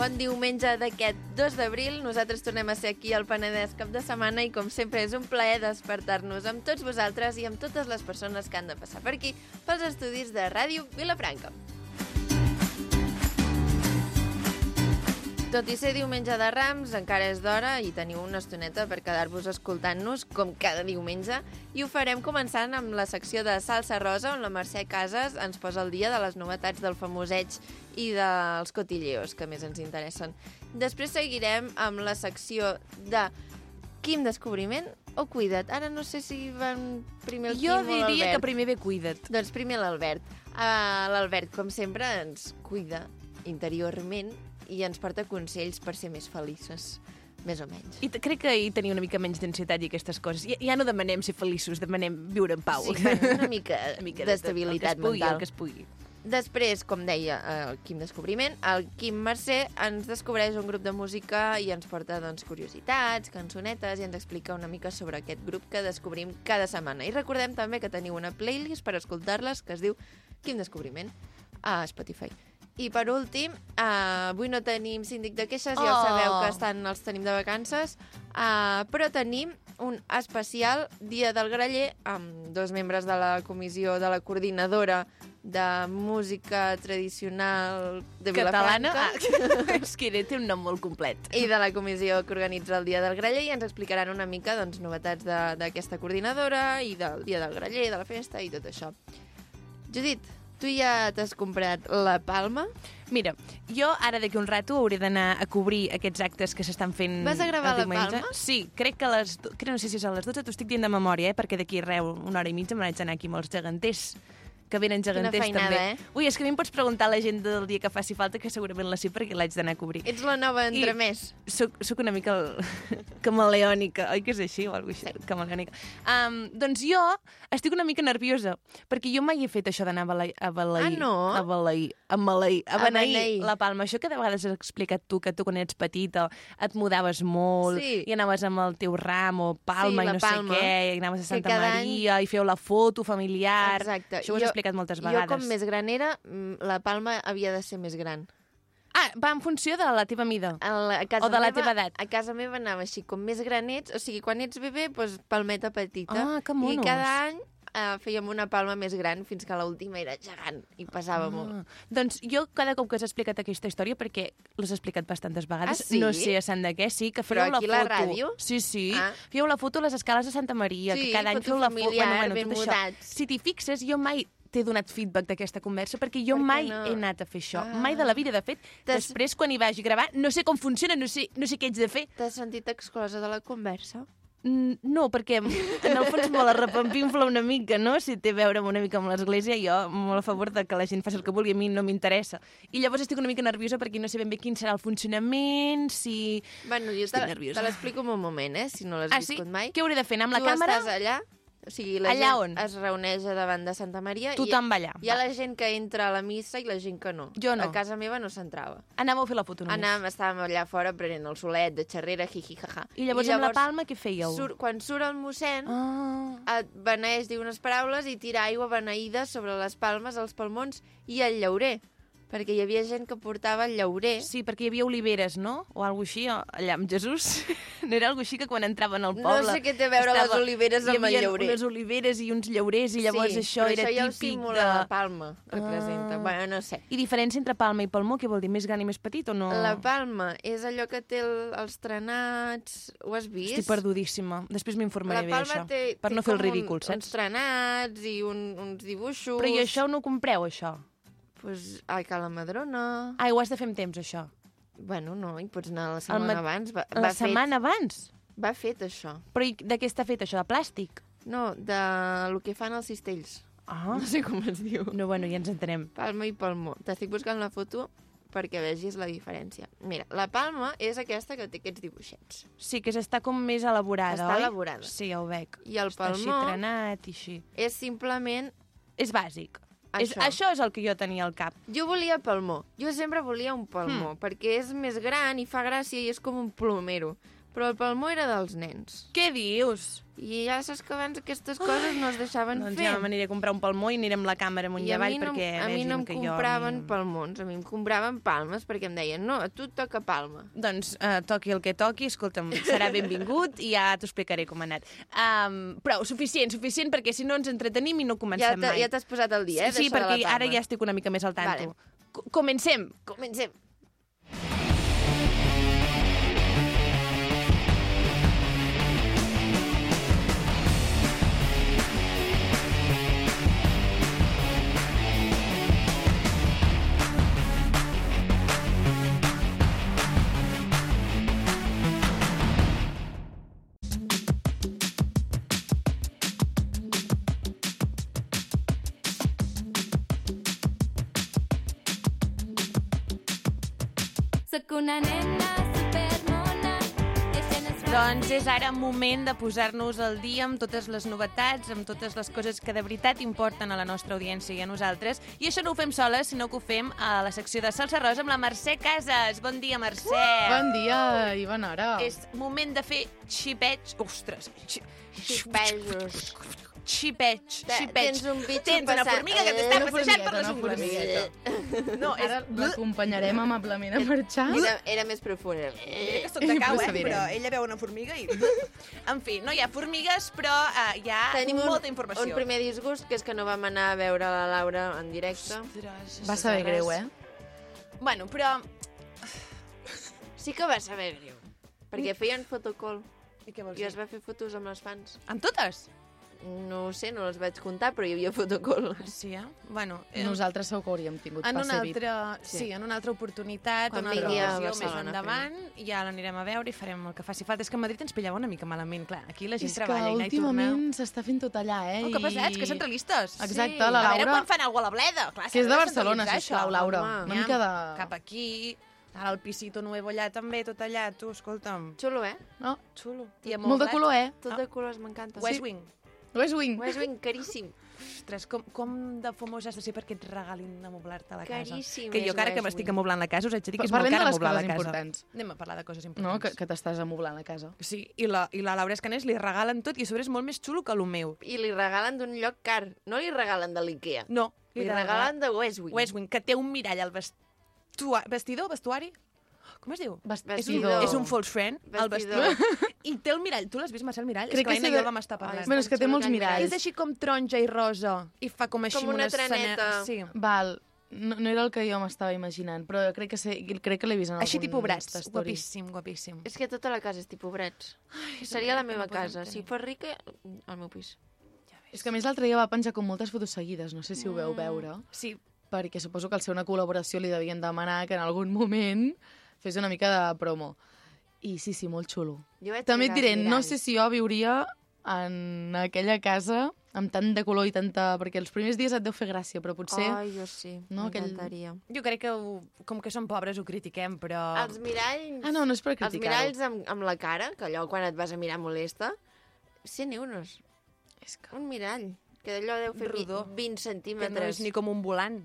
Bon diumenge d'aquest 2 d'abril. Nosaltres tornem a ser aquí al Penedès cap de setmana i, com sempre, és un plaer despertar-nos amb tots vosaltres i amb totes les persones que han de passar per aquí pels estudis de Ràdio Vilafranca. Tot i ser diumenge de Rams, encara és d'hora i teniu una estoneta per quedar-vos escoltant-nos, com cada diumenge, i ho farem començant amb la secció de Salsa Rosa, on la Mercè Casas ens posa el dia de les novetats del famoseig i dels cotilleos, que més ens interessen. Després seguirem amb la secció de Quim Descobriment o Cuida't. Ara no sé si van primer el Jo Quim o l'Albert. diria que primer ve Cuida't. Doncs primer l'Albert. Uh, L'Albert, com sempre, ens cuida interiorment i ens porta consells per ser més felices, més o menys. I crec que hi tenia una mica menys d'ansietat i aquestes coses. Ja, ja no demanem ser feliços, demanem viure en pau. Sí, una mica, Una mica d'estabilitat el que es pugui, mental. El que es pugui. Després, com deia el Quim Descobriment, el Quim Mercè ens descobreix un grup de música i ens porta doncs, curiositats, cançonetes i ens explica una mica sobre aquest grup que descobrim cada setmana. I recordem també que teniu una playlist per escoltar-les que es diu Quim Descobriment a Spotify. I per últim, uh, avui no tenim síndic de queixes, ja Oh. sabeu que estan, els tenim de vacances, uh, però tenim un especial Dia del Graller amb dos membres de la comissió de la coordinadora de música tradicional de Catalana? Vilafranca Ah, és que té un nom molt complet. i de la comissió que organitza el Dia del Graller i ens explicaran una mica doncs, novetats de- d'aquesta coordinadora i del Dia del Graller, de la festa i tot això. Judit, tu ja t'has comprat la palma? Mira, jo ara d'aquí un rato hauré d'anar a cobrir aquests actes que s'estan fent Vas a gravar la. Palma? Sí, crec que a les... Crec, no sé si és a les 12, t'ho estic dient de memòria, eh? perquè d'aquí reu una hora i mitja m'haig d'anar aquí amb els geganters que venen geganters feinada, també. eh? Ui, és que a mi em pots preguntar l'agenda del dia que faci falta, que segurament la sé perquè l'haig d'anar a cobrir. Ets la nova I- entremés. Soc, soc una mica el... camaleònica, oi que és així o alguna cosa així? Sí. Camaleònica. Um, doncs jo estic una mica nerviosa, perquè jo mai he fet això d'anar a balair, a balair, Ah, no? a balair, a maleir, a A beneir beneir. la palma. Això que de vegades has explicat tu, que tu quan ets petita et mudaves molt Sí. i anaves amb el teu ram o palma Sí, i la no palma, sé què, i anaves a Santa cada any- Maria i feu la foto familiar. Exacte. Això ho has explicat moltes vegades. Jo, com més gran era, mm, la palma havia de ser més gran. Ah, va en funció de la teva mida. A, la, a casa O de la meva, teva edat. A casa meva anava així, com més gran ets, o sigui, quan ets bebè, doncs palmeta petita. Ah, que monos. I cada any eh, fèiem una palma més gran fins que l'última era gegant i pesava Ah, molt. Doncs jo, cada cop que has explicat aquesta història, perquè l'has explicat bastantes vegades, Ah, sí? no sé a Sant de què, sí, que fèieu la foto. la ràdio? Sí, sí. Ah. Fèieu la foto a les escales de Santa Maria, Sí, que cada any feu la foto... ben això. mudats. Si t'hi fixes, jo mai t'he donat feedback d'aquesta conversa perquè jo Per què mai no? he anat a fer això. Ah. Mai de la vida. De fet, després, quan hi vagi a gravar, no sé com funciona, no sé, no sé què haig de fer. T'has sentit exclosa de la conversa? Mm, No, perquè en el fons me la repampinfla una mica, no? Si té a veure una mica amb l'Església, jo molt a favor de que la gent faci el que vulgui, a mi no m'interessa. I llavors estic una mica nerviosa perquè no sé ben bé quin serà el funcionament, si... Bueno, jo Estic te, nerviosa. te l'explico en un moment, eh? Si no l'has Ah, sí? viscut mai. Què hauré de fer, anar amb la tu càmera? estàs allà, o sigui, la Allà gent on? es reuneix a davant de Santa Maria Tothom i va allà. hi ha Va. la gent que entra a la missa i la gent que no. Jo no. A casa meva no s'entrava. Anàveu a fer la foto només. Anàvem, estàvem allà fora prenent el solet de xerrera, jiji, jaja. I llavors, amb la palma què fèieu? Surt, quan surt el mossèn, Ah. et beneix, diu unes paraules i tira aigua beneïda sobre les palmes, els palmons i el llaurer. Perquè hi havia gent que portava el llaurer. Sí, perquè hi havia oliveres, no? O alguna així, allà amb Jesús. No era alguna així que quan entraven al No poble... sé què té a veure les oliveres amb hi el havia llaurer. unes oliveres i uns llaurers i llavors sí, això era això ja típic simula de... la palma, representa. Ah. Bueno, no sé. I diferència entre palma i palmó, què vol dir? Més gran i més petit o no? La palma és allò que té el, els trenats... Ho has vist? Estic perdudíssima. Després m'informaré bé d'això. té, Per té no fer el ridícul, un, saps? uns trenats i un, uns dibuixos. Però i això no ho compreu, això? Pues, ai, que la madrona... Ai, ho has de fer amb temps, això. Bueno, no, hi pots anar la setmana mat- abans. Va, La va setmana abans? Fet, va fet, això. Però i de què està fet, això? De plàstic? No, de lo que fan els cistells. Ah. No sé com es diu. No, bueno, ja ens entenem. Palma i palmó. T'estic buscant la foto perquè vegis la diferència. Mira, la palma és aquesta que té aquests dibuixets. Sí, que està com més elaborada, Està oi? elaborada. Sí, ja ho veig. I el Està així palmó trenat i així. és simplement És bàsic. És, Això. això és el que jo tenia al cap. Jo volia palmó. Jo sempre volia un palmó, Hmm. perquè és més gran i fa gràcia i és com un plomero. Però el palmó era dels nens. Què dius? I ja saps que abans aquestes coses no es deixaven Doncs fer. ja m'aniré a comprar un palmó i anirem la càmera amunt i, I a avall no, perquè a mi no em jo... compraven ni- palmons, a mi em compraven palmes perquè em deien, no, a tu et toca palma. Doncs uh, toqui el que toqui, escolta'm, serà benvingut i ja t'ho explicaré com ha anat. Um, prou, suficient, suficient, perquè si no ens entretenim i no Ja comencem t'ha- mai. ja t'has posat al dia, eh? sí, la perquè ara ja estic una mica més al tanto. Vale. Co- Comencem. Comencem. Sóc una nena supermona, Doncs és ara moment de posar-nos al dia amb totes les novetats, amb totes les coses que de veritat importen a la nostra audiència i a nosaltres. I això no ho fem soles, sinó que ho fem a la secció de Salsa Rosa amb la Mercè Casas. Bon dia, Mercè. Bon dia i bona hora. És moment de fer xipeig... Ostres! Xipeig, Te- xipeig. tens un bitxo Tens una passant- formiga que Eh, t'està una passejant per les una ungles. No, és... Ara l'acompanyarem amablement a marxar. Era, era més profund. Mira Eh, que sóc de cau, eh? Però ella veu una formiga i... En fi, no hi ha formigues, però uh, hi ha Tenim un, molta informació. un primer disgust, que és que no vam anar a veure la Laura en directe. Ostres, Va saber greu, eh? Bueno, però... Sí que va saber greu. Perquè feien fotocall I què vols i dir? es va fer fotos amb les fans. Amb totes? No ho sé, no les vaig comptar, però hi havia fotocall. Sí, eh? Bueno, eh, Nosaltres segur que hauríem tingut en una altra, sí. Sí. en una altra oportunitat, Quan una altra ocasió més endavant, ja l'anirem a veure i farem el que faci falta. És que a Madrid ens pillava una mica malament, clar. Aquí la gent És treballa i anar i tornar. últimament s'està fent tot allà, eh? Oh, que pesats, que centralistes. Exacte, Sí. la A veure Laura... quan fan alguna cosa a la bleda. Clar, Que és de Barcelona, sisplau, això. Laura. home. Una mica de... Cap aquí, ara el pisito nuevo allà també, tot allà, tu, escolta'm. Xulo, eh? No, Xulo. I molt de color, eh? Tot de colors m'encanta. West Wing. West Wing. West Wing, caríssim. Ostres, com, com de famós has de ser perquè et regalin amoblar-te la casa? Caríssim Que jo, és que ara que West m'estic amoblant la casa, us haig de dir que és molt Parlem de car amoblar la casa. importants. Anem a parlar de coses No, importants. que, que t'estàs amoblant la casa. Sí, i la, i la Laura Escanés li regalen tot i a sobre és molt més xulo que el meu. I li regalen d'un lloc car. No li regalen de l'Ikea. No, Li regalen de West Wing. West Wing, que té un mirall al vestua... vestidor, vestuari? Com es diu? És un, Vestidor. és un false friend, el Vestidor. vestidor. I té el mirall. Tu l'has vist, Marcel, el mirall? Crec és que, que l'Aina sí i jo vam estar parlant. Ai, Bueno, és que té molts miralls. És així com taronja i rosa. I fa com així Com una escena- treneta. Sí. Val, no, no era el que jo m'estava imaginant, però crec que, sé, crec que l'he vist en Així tipus brats. Guapíssim, guapíssim. És que tota la casa és tipus brets. Seria la meva no casa. tenir. Si fos rica, al meu pis. És que a més l'altre dia va penjar com moltes fotos seguides, no sé si ho veu veure, Sí, perquè suposo que al ser una col·laboració li devien demanar que en algun moment fes una mica de promo. I sí, sí, molt xulo. També et diré, els no sé si jo viuria en aquella casa amb tant de color i tanta... Perquè els primers dies et deu fer gràcia, però potser... Ai, jo sí. No, aquell- M'encantaria. jo crec que ho, com que som pobres ho critiquem, però... Els miralls... Ah, no, no és per Els criticar-ho. miralls amb, amb la cara, que allò quan et vas a mirar molesta, 100 euros. És que... Un mirall, que d'allò deu fer Rodó. 20 que centímetres. no és ni com un volant.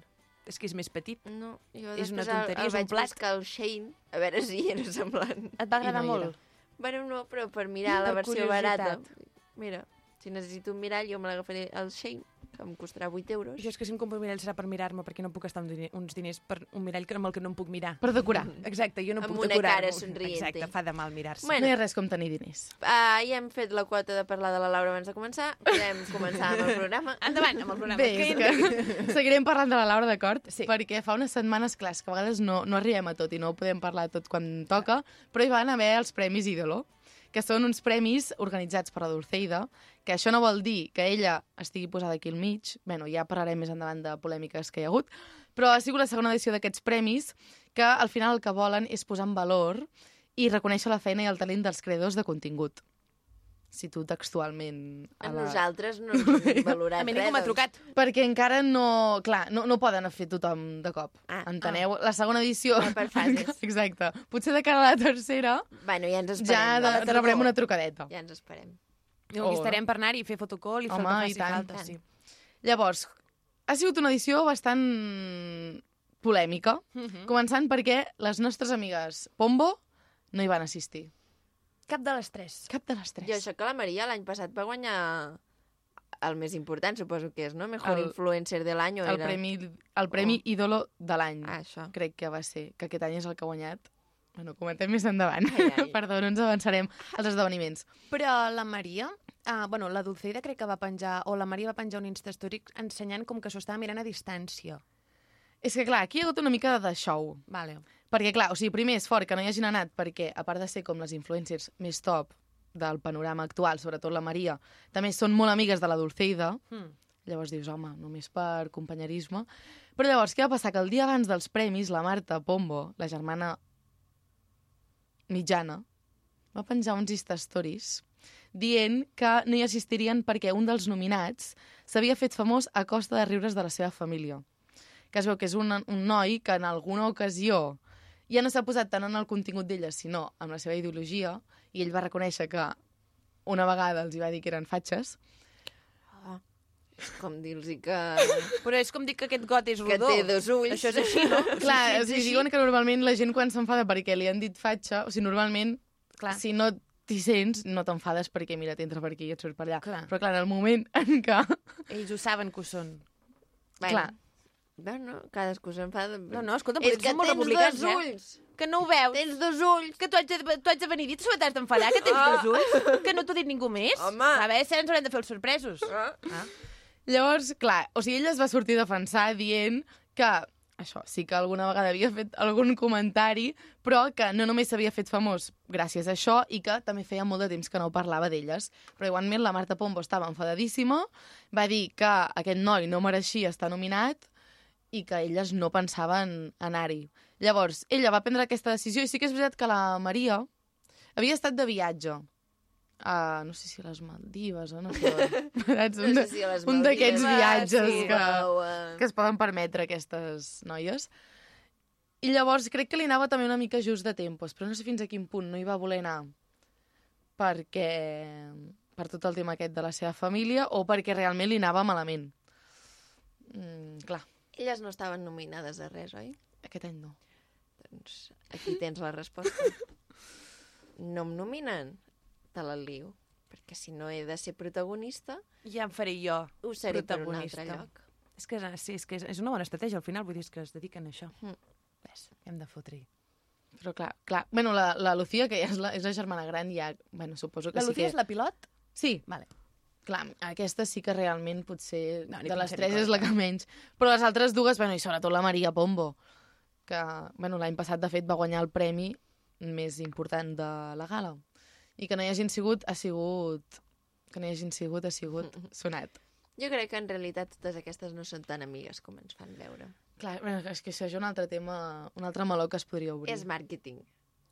És que és més petit. No, jo És una després el- tonteria, el és un vaig plat. buscar al Shein, a veure si era semblant. Et va agradar no molt? Bueno, no, però per mirar la Per versió barata. curiositat. Mira, si necessito un mirall, jo me l'agafaré al Shein, que em costarà 8 euros. Jo és que si em compro un mirall serà per mirar-me, perquè no puc estar amb diner, uns diners per un mirall que- amb el que no em puc mirar. Per decorar. Exacte, jo no Amb puc una decorar-m'ho. cara somriente. Exacte, fa de mal mirar-se. Bueno. No hi ha res com tenir diners. Uh, ja hem fet la quota de parlar de la Laura abans de començar. Podem començar amb el programa. Endavant amb el programa. Bé, Que que seguirem parlant de la Laura, d'acord? Sí. Perquè fa unes setmanes, clar, que a vegades no, no arribem a tot i no ho podem parlar tot quan toca, però hi van haver els Premis Ídolo, que són uns premis organitzats per la Dulceida, que això no vol dir que ella estigui posada aquí al mig, bueno, ja parlarem més endavant de polèmiques que hi ha hagut, però ha sigut la segona edició d'aquests premis, que al final el que volen és posar en valor i reconèixer la feina i el talent dels creadors de contingut. Cito textualment. A la- nosaltres no ens valorat A mi ningú m'ha doncs. trucat. Perquè encara no... Clar, no, no poden fer tothom de cop. Ah, Enteneu? La segona edició... Va per fases. Exacte. Potser de cara a la tercera Bueno, ja ens ja esperem. de, no? tardor. rebrem una trucadeta. Ja ens esperem. Jo Oh. estarem per anar-hi i fer fotocall i fer Home, el que i faci falta. Sí. Llavors, ha sigut una edició bastant polèmica, Mhm. començant perquè les nostres amigues Pombo no hi van assistir. Cap de les tres. Cap de les tres. I això que la Maria l'any passat va guanyar el més important, suposo que és, no? Mejor El- influencer de l'any el era... premi, el premi ídolo de l'any. Ah, això. Crec que va ser, que aquest any és el que ha guanyat. Bueno, comentem més endavant. Ai, ai. Perdó, no ens avançarem als esdeveniments. Però la Maria, ah, bueno, la Dulceida crec que va penjar, o la Maria va penjar un Instastory ensenyant com que s'ho estava mirant a distància. És que, clar, aquí hi ha hagut una mica de show. Vale. Perquè, clar, o sigui, primer és fort que no hi hagin anat perquè, a part de ser com les influencers més top del panorama actual, sobretot la Maria, també són molt amigues de la Dulceida, Hmm. llavors dius, home, només per companyerisme. Però llavors, què va passar? Que el dia abans dels premis, la Marta Pombo, la germana mitjana, va penjar uns Insta-stories dient que no hi assistirien perquè un dels nominats s'havia fet famós a costa de riures de la seva família. Que es veu que és un, un noi que en alguna ocasió ja no s'ha posat tant en el contingut d'ella, sinó en la seva ideologia, i ell va reconèixer que una vegada els hi va dir que eren fatxes, Ah, és com dir-los que... Però és com dir que aquest got és que rodó. té dos ulls. Això és així, no? Clar, o sigui, així. diuen que normalment la gent quan s'enfada perquè li han dit fatxa, o sigui, normalment, Clar. si no t'hi sents, no t'enfades perquè, mira, t'entra per aquí i et surt per allà. Clar. Però clar, en el moment en què... Ells ho saben que ho són. Bueno, Clar. Bueno, cadascú s'enfada. No, no, escolta, és que molt tens republicans, dos eh? ulls. Que no ho veus? Tens dos ulls. Que tu haig de, tu haig de venir dit, sobre t'has d'enfadar, que tens Ah. dos ulls, que no t'ho ha dit ningú més. Home. A veure, si ens haurem de fer els sorpresos. Ah. Llavors, clar, o sigui, ella es va sortir a defensar dient que això, sí que alguna vegada havia fet algun comentari, però que no només s'havia fet famós gràcies a això i que també feia molt de temps que no parlava d'elles. Però igualment la Marta Pombo estava enfadadíssima, va dir que aquest noi no mereixia estar nominat i que elles no pensaven anar-hi. Llavors, ella va prendre aquesta decisió i sí que és veritat que la Maria havia estat de viatge a, no sé si a les Maldives o no sé. Saps? No Un, sé si a les un d'aquests Maldives, viatges sí, que, o, eh, que es poden permetre aquestes noies. I llavors crec que li anava també una mica just de tempos, però no sé fins a quin punt no hi va voler anar perquè per tot el tema aquest de la seva família o perquè realment li anava malament. Mm, clar, Elles no estaven nominades a res, oi? aquest any no. Doncs aquí tens la resposta. No em nominen? Te la lio. Perquè si no he de ser protagonista, Ja em faré jo. ho seré per un altre Protagonista. lloc. És que, sí, és que és, és una bona estratègia, al final, vull dir, que es dediquen a això. Mm. Ves, hem de fotre-hi. Però clar, clar. Bueno, la, la Lucía, que ja és la, és la germana gran, ja, bueno, suposo que La sí Lucía que... és la pilot? Sí, Vale. Clar, aquesta sí que realment potser No, de les tres cosa. és la que menys. Però les altres dues, bueno, i sobretot la Maria Pombo, que bueno, l'any passat, de fet, va guanyar el premi més important de la gala. I que no hi hagin sigut, ha sigut... Que no hi hagin sigut, ha sigut sonat. Jo crec que en realitat totes aquestes no són tan amigues com ens fan veure. Clar, bueno, és que això és un altre tema, un altre meló que es podria obrir. És màrqueting.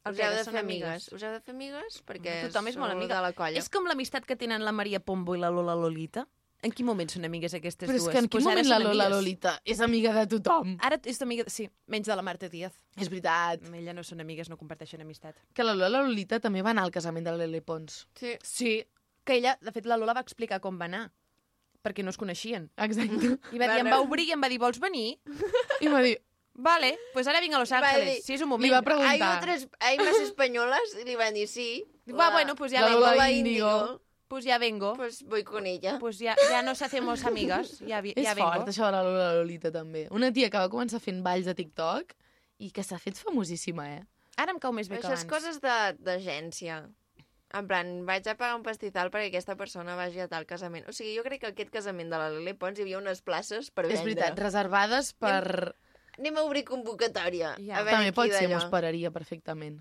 El Us heu de fer amigues. amigues. Us heu de fer amigues perquè Tothom és molt amiga. de la colla. És com l'amistat que tenen la Maria Pombo i la Lola Lolita. En quin moment són amigues aquestes Però és dues? que en quin Pues moment la Lola amigues. Lolita és amiga de tothom? Ara és amiga... Sí, menys de la Marta Díaz. És veritat. Amb ella no són amigues, no comparteixen amistat. Que la Lola Lolita també va anar al casament de l'Ele Pons. Sí. Sí, que ella, de fet, la Lola va explicar com va anar, perquè no es coneixien. Exacte. I va dir, em va obrir i em va dir, vols venir? I va dir, Vale, pues ara vinc a Los Va Ángeles. dir- Sí, és un li moment. va Hay, preguntar... otras, hay más españolas y le van a decir sí. Va, bueno, pues ya la vengo. Lola Índigo. Pues ya vengo. Pues voy con ella. Pues ya, ya nos hacemos amigas. Ya, vi- És ya vengo. fort, això de la Lola Lolita, també. Una tia que va començar fent balls a TikTok i que s'ha fet famosíssima, eh? Ara em cau més bé Però que això és abans. coses de- d'agència. En plan, vaig a pagar un pastizal perquè aquesta persona vagi a tal casament. O sigui, jo crec que aquest casament de la Lele Pons hi havia unes places per vendre. És veritat, reservades per... Anem a obrir convocatòria. Ja. A veure També pot ser, m'ho esperaria perfectament.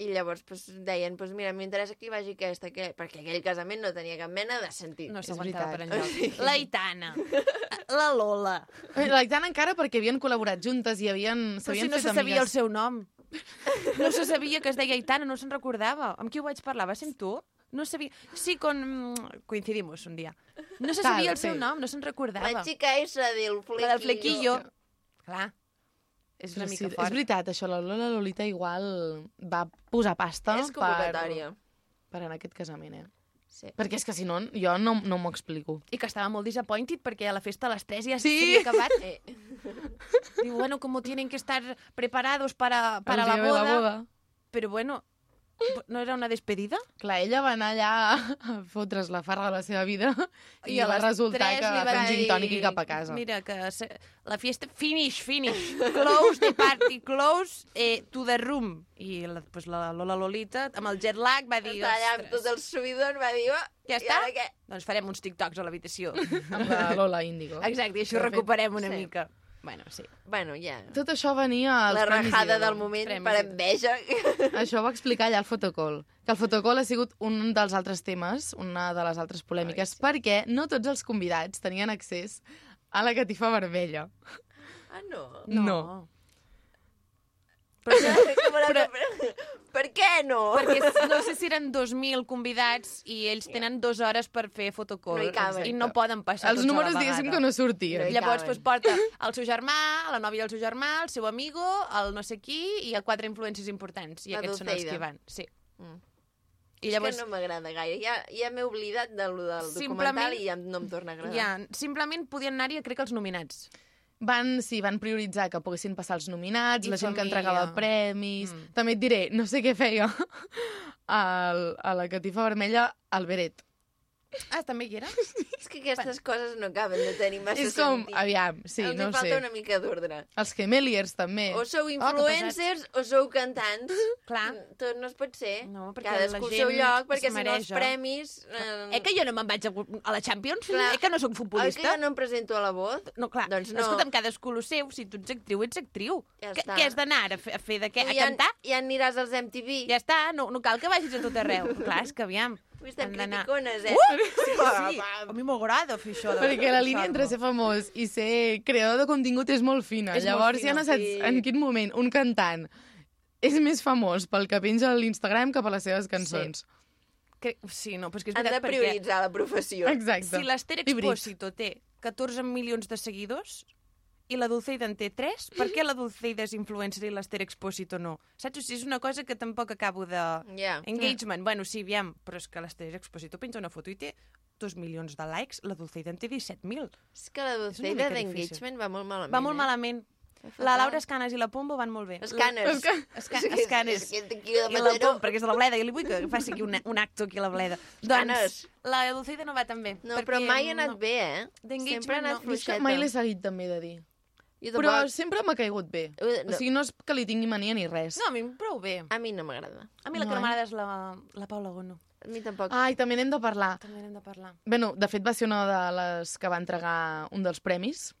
I llavors pues, deien, pues, mira, m'interessa que hi vagi aquesta, que... perquè aquell casament no tenia cap mena de sentit. No s'aguantava per enlloc. La Itana. La Lola. La Itana encara perquè havien col·laborat juntes i havien... Però si no se sabia el amigues. seu nom. No se sabia que es deia Aitana, no se'n recordava. Amb qui ho vaig parlar? Va ser amb tu? No sabia... Sí, con... Coincidimos un dia. No se Tal, sabia el seu sí. nom, no se'n recordava. La xica esa del flequillo. La del flequillo. Clar. És una Però mica sí, fort. És veritat, això, la Lola Lolita igual va posar pasta És per, per anar a aquest casament, eh? Sí. Perquè és que si no, jo no, no m'ho explico. I que estava molt disappointed perquè a la festa a les 3 ja Sí. s'havia acabat. Eh, Diu, bueno, como tienen que estar preparados para, para la boda, la boda. Pero bueno, No era una despedida? Clar, ella va anar allà a fotre's la farra de la seva vida i, a va resultar que va fer un gin tònic i cap a casa. Mira, que se... la fiesta... Finish, finish. Close the party, close eh, to the room. I la, pues, la Lola Lolita, amb el jet lag, va dir... Està allà amb "Ostres, tot el subidon, va dir... "Oh, Ja i està? ara què?" Doncs farem uns TikToks a l'habitació. Amb la Lola Índigo. Exacte, i això recuperem una sí. mica. Bueno, sí. Bueno, ja. Tot això venia als La rajada del moment Premis per enveja. Això ho va explicar allà al fotocol. Que el fotocol ha sigut un dels altres temes, una de les altres polèmiques, perquè no tots els convidats tenien accés a la catifa vermella. Ah, no? No. Però, Com la... per... per què no? perquè no sé si eren 2.000 convidats i ells tenen dues hores per fer fotocall. No hi caben. I no poden passar Els tots números diguéssim que no sortien. No Llavors, doncs, porta el seu germà, la nòvia del seu germà, el seu amigo, el no sé qui, i a quatre influències importants. I La aquests són els que hi van. Sí. Mm. I llavors, És que no m'agrada gaire. Ja, ja m'he oblidat del, del Simplement- documental i ja no em torna a agradar. ja, simplement podien anar-hi, crec que els nominats. Van, sí, van prioritzar que poguessin passar els nominats, I la gent que família. entregava premis... Mm. També et diré, no sé què feia al, a la catifa vermella al Beret. Ah, també hi era? És que aquestes coses no acaben de tenir massa És com, sentit. aviam, sí, Els no hi falta sé. una mica d'ordre. Els Gemeliers també. O sou que influencers o sou cantants. Clar. Tot no es pot ser. No, perquè Cadascú la al seu gent lloc, es perquè si no els eh? premis... Eh, Eh que jo no me'n vaig a, a la Champions? Clar. Eh que no sóc que futbolista? jo no em presento a la voz? No, clar, Doncs no. escolta'm, cadascú el seu, si tu ets actriu, ets actriu. Ja Què- està. Què has d'anar a fer, a fer de què? Tu A ja, cantar? ja aniràs als MTV. Ja està, no, no cal que vagis a tot arreu. clar, és que aviam. D'anar- criticones, eh? Uh! Sí, sí. A mi m'agrada fer això. De... Perquè la línia entre ser famós i ser creador de contingut és molt fina. És molt Llavors fina, ja no saps sí. en quin moment un cantant és més famós pel que penja a l'Instagram que per les seves cançons. Que... Sí, no, però és que és Han de veritat, perquè prioritzar la professió. Exacte. si l'Ester. Expósito té 14 milions de seguidors i la Dulceida en té 3, per què la Dulceida és influencer i l'Ester Expósito no? Saps? O sigui, és una cosa que tampoc acabo de... Ja. Engagement, bueno, sí, aviam, però és que l'Ester Expósito penja una foto i té 2 milions de likes, la Dulceida en té 17.000. És que la Dulceida d'engagement va molt malament. Va molt eh? malament. La Laura Escanes i la Pombo van molt bé. Escanes. Esca- Esca És que- Escanes. I la. Pombo, perquè és de la Bleda, i li vull que faci aquí un, un acto aquí a la Bleda. Escanes. Doncs la Dulceida no va tan bé. No, perquè però mai ha anat no. bé, eh? Sempre ha anat no. Fluixeta. mai l'he seguit també de dir. Jo Però sempre m'ha caigut bé. Eh, O no. sigui, no és que li tingui mania ni res. No, a mi prou bé. A mi no m'agrada. A mi la No, que no m'agrada és la, la Paula Gono. A mi tampoc. Ai, també n'hem de parlar. També n'hem de parlar. Bueno, de fet va ser una de les que va entregar un dels premis.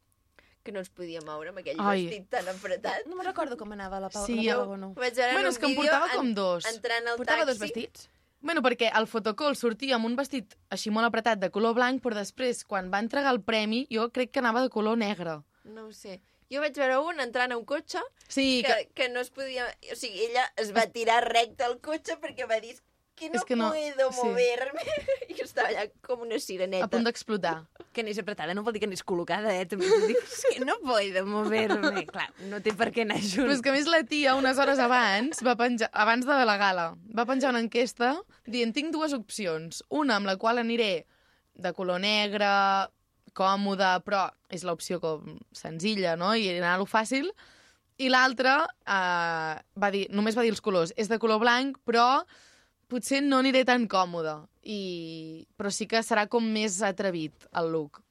Que no es podia moure amb aquell Ai. vestit tan apretat. No me'n recordo com anava la, Paula, Sí, la Paula Gono. Vaig veure Bueno, en és que un en vídeo portava com dos. entrant al Portava taxi. dos vestits? Bueno, perquè el fotocall sortia amb un vestit així molt apretat de color blanc, però després, quan va entregar el premi, jo crec que anava de color negre. No ho sé. Jo vaig veure un entrant a un cotxe Sí, que, que... que no es podia... O sigui, ella es va tirar recte al cotxe perquè va dir que no, És que no- puedo sí. moverme. I jo estava allà com una a sireneta. punt d'explotar. Que anés apretada no vol dir que anés col·locada, eh? També dic, és que no puedo mover-me. Clar, no té per què anar junt. Però és que a més la tia, unes hores abans, va penjar, abans de la gala, va penjar una enquesta dient tinc dues opcions. Una amb la qual aniré de color negre, còmode, però és l'opció com senzilla, no? I anar-lo fàcil. I l'altra eh, va dir, només va dir els colors, és de color blanc, però potser no aniré tan còmode. I... Però sí que serà com més atrevit el look.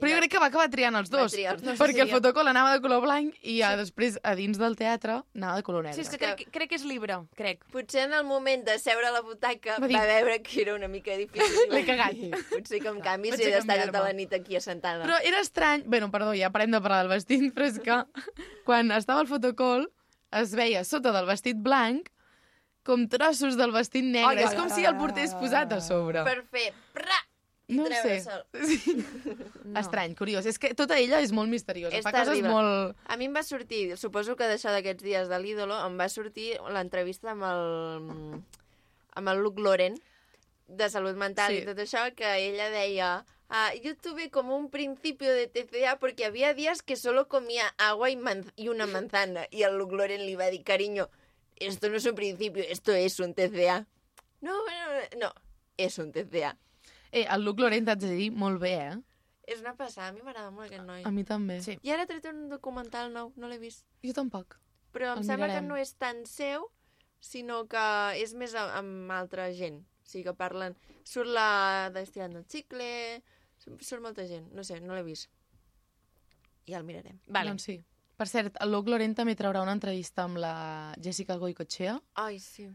Però jo crec que va acabar triant els Va dos, triar els dos, perquè el sí. fotocol anava de color blanc i ja després a dins del teatre anava de color negre. Sí, és que crec, crec que és llibre, crec. Potser en el moment de seure a la butaca Va va, dir- veure que era una mica difícil. L'he cagat. Potser que em canvi Vaig si he d'estar tota la nit aquí assentada. Però era estrany... Bueno, perdó, ja parem de parlar del vestit, però és que quan estava al fotocol es veia sota del vestit blanc com trossos del vestit negre. Ai, és com si el portés posat a sobre. Per fer... Pra! I no ho sé. treure-se'l. Sí. No. Estrany, curiós. És que tota ella és molt misteriosa. És Fa coses terrible. molt... A mi em va sortir, suposo que d'això d'aquests dies de l'ídolo, em va sortir l'entrevista amb el, amb el Luke Loren, de salut mental Sí. i tot això, que ella deia... Ah, yo tuve como un principio de TCA porque había días que solo comía agua y, manz- y una manzana. Y el Luke Loren le iba a decir, cariño, esto no es un principio, esto es un TCA. No, no, no, és un TCA. Eh, el Luc Lorent, t'haig de dir, molt bé, eh? És una passada, a mi m'agrada molt aquest noi. A mi també. Sí. I ara ha tret un documental nou, no l'he vist. Jo tampoc. Però em El sembla mirarem. que no és tan seu, sinó que és més a- amb altra gent. O sigui, que parlen... Surt la d'Estirant del Xicle, surt surt molta gent. No sé, no l'he vist. Ja el mirarem. Vale. Doncs sí. Per cert, el Luc Lorent també traurà una entrevista amb la Jessica Goicochea, Ai, sí.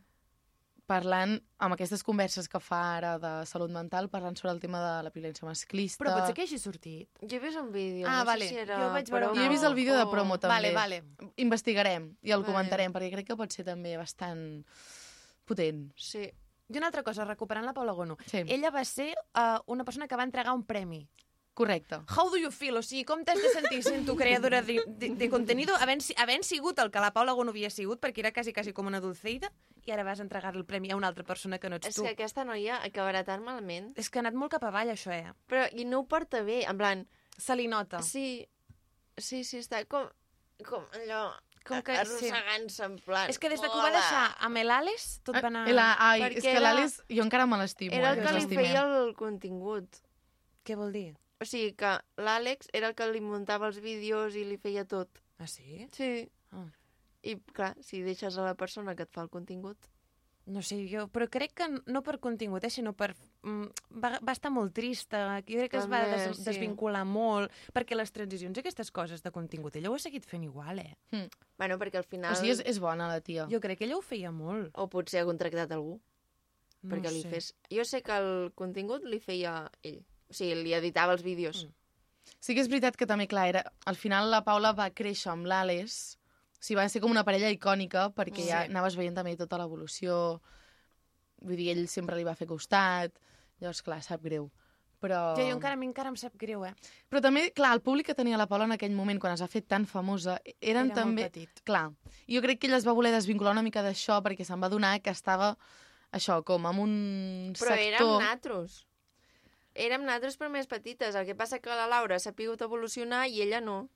Parlant amb aquestes converses que fa ara de salut mental, parlant sobre el tema de la violència masclista. Però pot ser que hagi sortit. Jo he vist un vídeo, Ah, no vale. sé si era... Jo vaig veure Jo he vist el vídeo de o- promo també. Vale, vale. Investigarem i el Vale. comentarem, perquè crec que pot ser també bastant potent. Sí. I una altra cosa, recuperant la Paula Gono. Sí. Ella va ser uh, una persona que va entregar un premi. Correcte. How do you feel? O sigui, com t'has de sentir sent tu creadora de, de, de contenido havent, havent sigut el que la Paula Gono havia sigut, perquè era quasi, quasi com una dulceida, i ara vas entregar el premi a una altra persona que no ets És tu. que aquesta noia acabarà tan malament. És que ha anat molt cap avall, això, eh? Però i no ho porta bé, en plan... Se li nota. Sí, sí, sí, està com, com allò... Com que- arrossegant-se, en plan... És que des de que ho va deixar amb l'Ales, tot va anar... Ah, la, ai, Perquè és que l'Àlex, jo encara me l'estimo. Era eh, el que ens li feia el contingut. Què vol dir? O sigui que l'Àlex era el que li muntava els vídeos i li feia tot. Ah, sí? Sí. Ah. I, clar, si deixes a la persona que et fa el contingut... No sé, jo, però crec que no per contingut, eh, sinó per... Mm, va, va estar molt trista, jo crec que es va També, des, sí. desvincular molt, perquè les transicions i aquestes coses de contingut, ella ho ha seguit fent igual, eh? Bueno, perquè al final... O sigui, és, és bona, la tia. Jo crec que ella ho feia molt. O potser ha contractat algú No perquè li sé. fes... Jo sé que el contingut li feia ell. O sigui, li editava els vídeos. Mm. Sí que és veritat que també, clar, era... al final la Paula va créixer amb l'Àlex, o sigui, van ser com una parella icònica, perquè Sí. ja anaves veient també tota l'evolució, vull dir, ell sempre li va fer costat, llavors, clar, sap greu. Però... Ja, jo encara, a mi encara em sap greu, eh? Però també, clar, el públic que tenia la Paula en aquell moment, quan es va fer tan famosa, eren Era també... molt petit. Clar, jo crec que ella es va voler desvincular una mica d'això perquè se'n va donar que estava, això, com amb un Però sector... natros. Érem natros però més petites. El que passa que la Laura s'ha pogut evolucionar i ella no.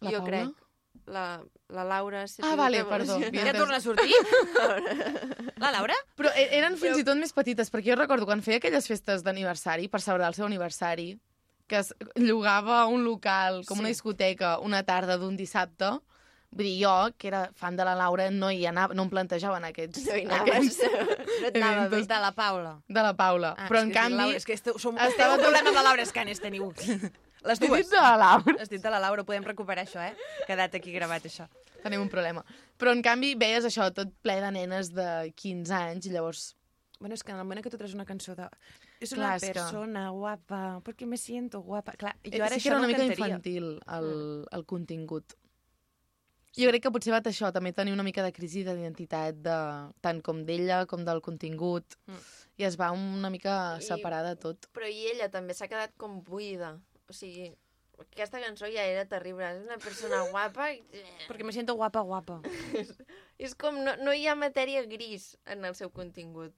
La jo Paula? crec. La, la Laura s'ha Ah, vale, perdó. Ja torna a sortir? La Laura? Però e- eren fins i tot més petites, perquè jo recordo quan feia aquelles festes d'aniversari, per celebrar el seu aniversari, que es llogava un local, com Sí. una discoteca, una tarda d'un dissabte, vull dir, jo, que era fan de la Laura, no hi anava, no em plantejava en aquests... No hi anaves. aquests No et anava bé. De la Paula. de la Paula. Ah, Però, en que canvi, Laura, és que esteu, som, estava esteu un tot- problema amb la Laura Escanes, teniu. Les he dues. dit de la Laura. Has dit de la Laura, podem recuperar això, eh? Quedat aquí gravat, això. Tenim un problema. Però, en canvi, veies això, tot ple de nenes de 15 anys, i llavors... Bueno, és que en el moment que tu treus una cançó de... És Clar, una és que- persona guapa, perquè me siento guapa. Clar, jo Jo ara Eh, sí que això era no una ho mica cantaria. infantil, el, el contingut. Jo crec que potser va això, també tenir una mica de crisi d'identitat, de, tant com d'ella com del contingut, Mm. i es va una mica I- separar de tot. Però i ella també s'ha quedat com buida. O sigui, aquesta cançó ja era terrible. És una persona guapa i... Perquè me siento guapa, guapa. És com, no, no hi ha matèria gris en el seu contingut.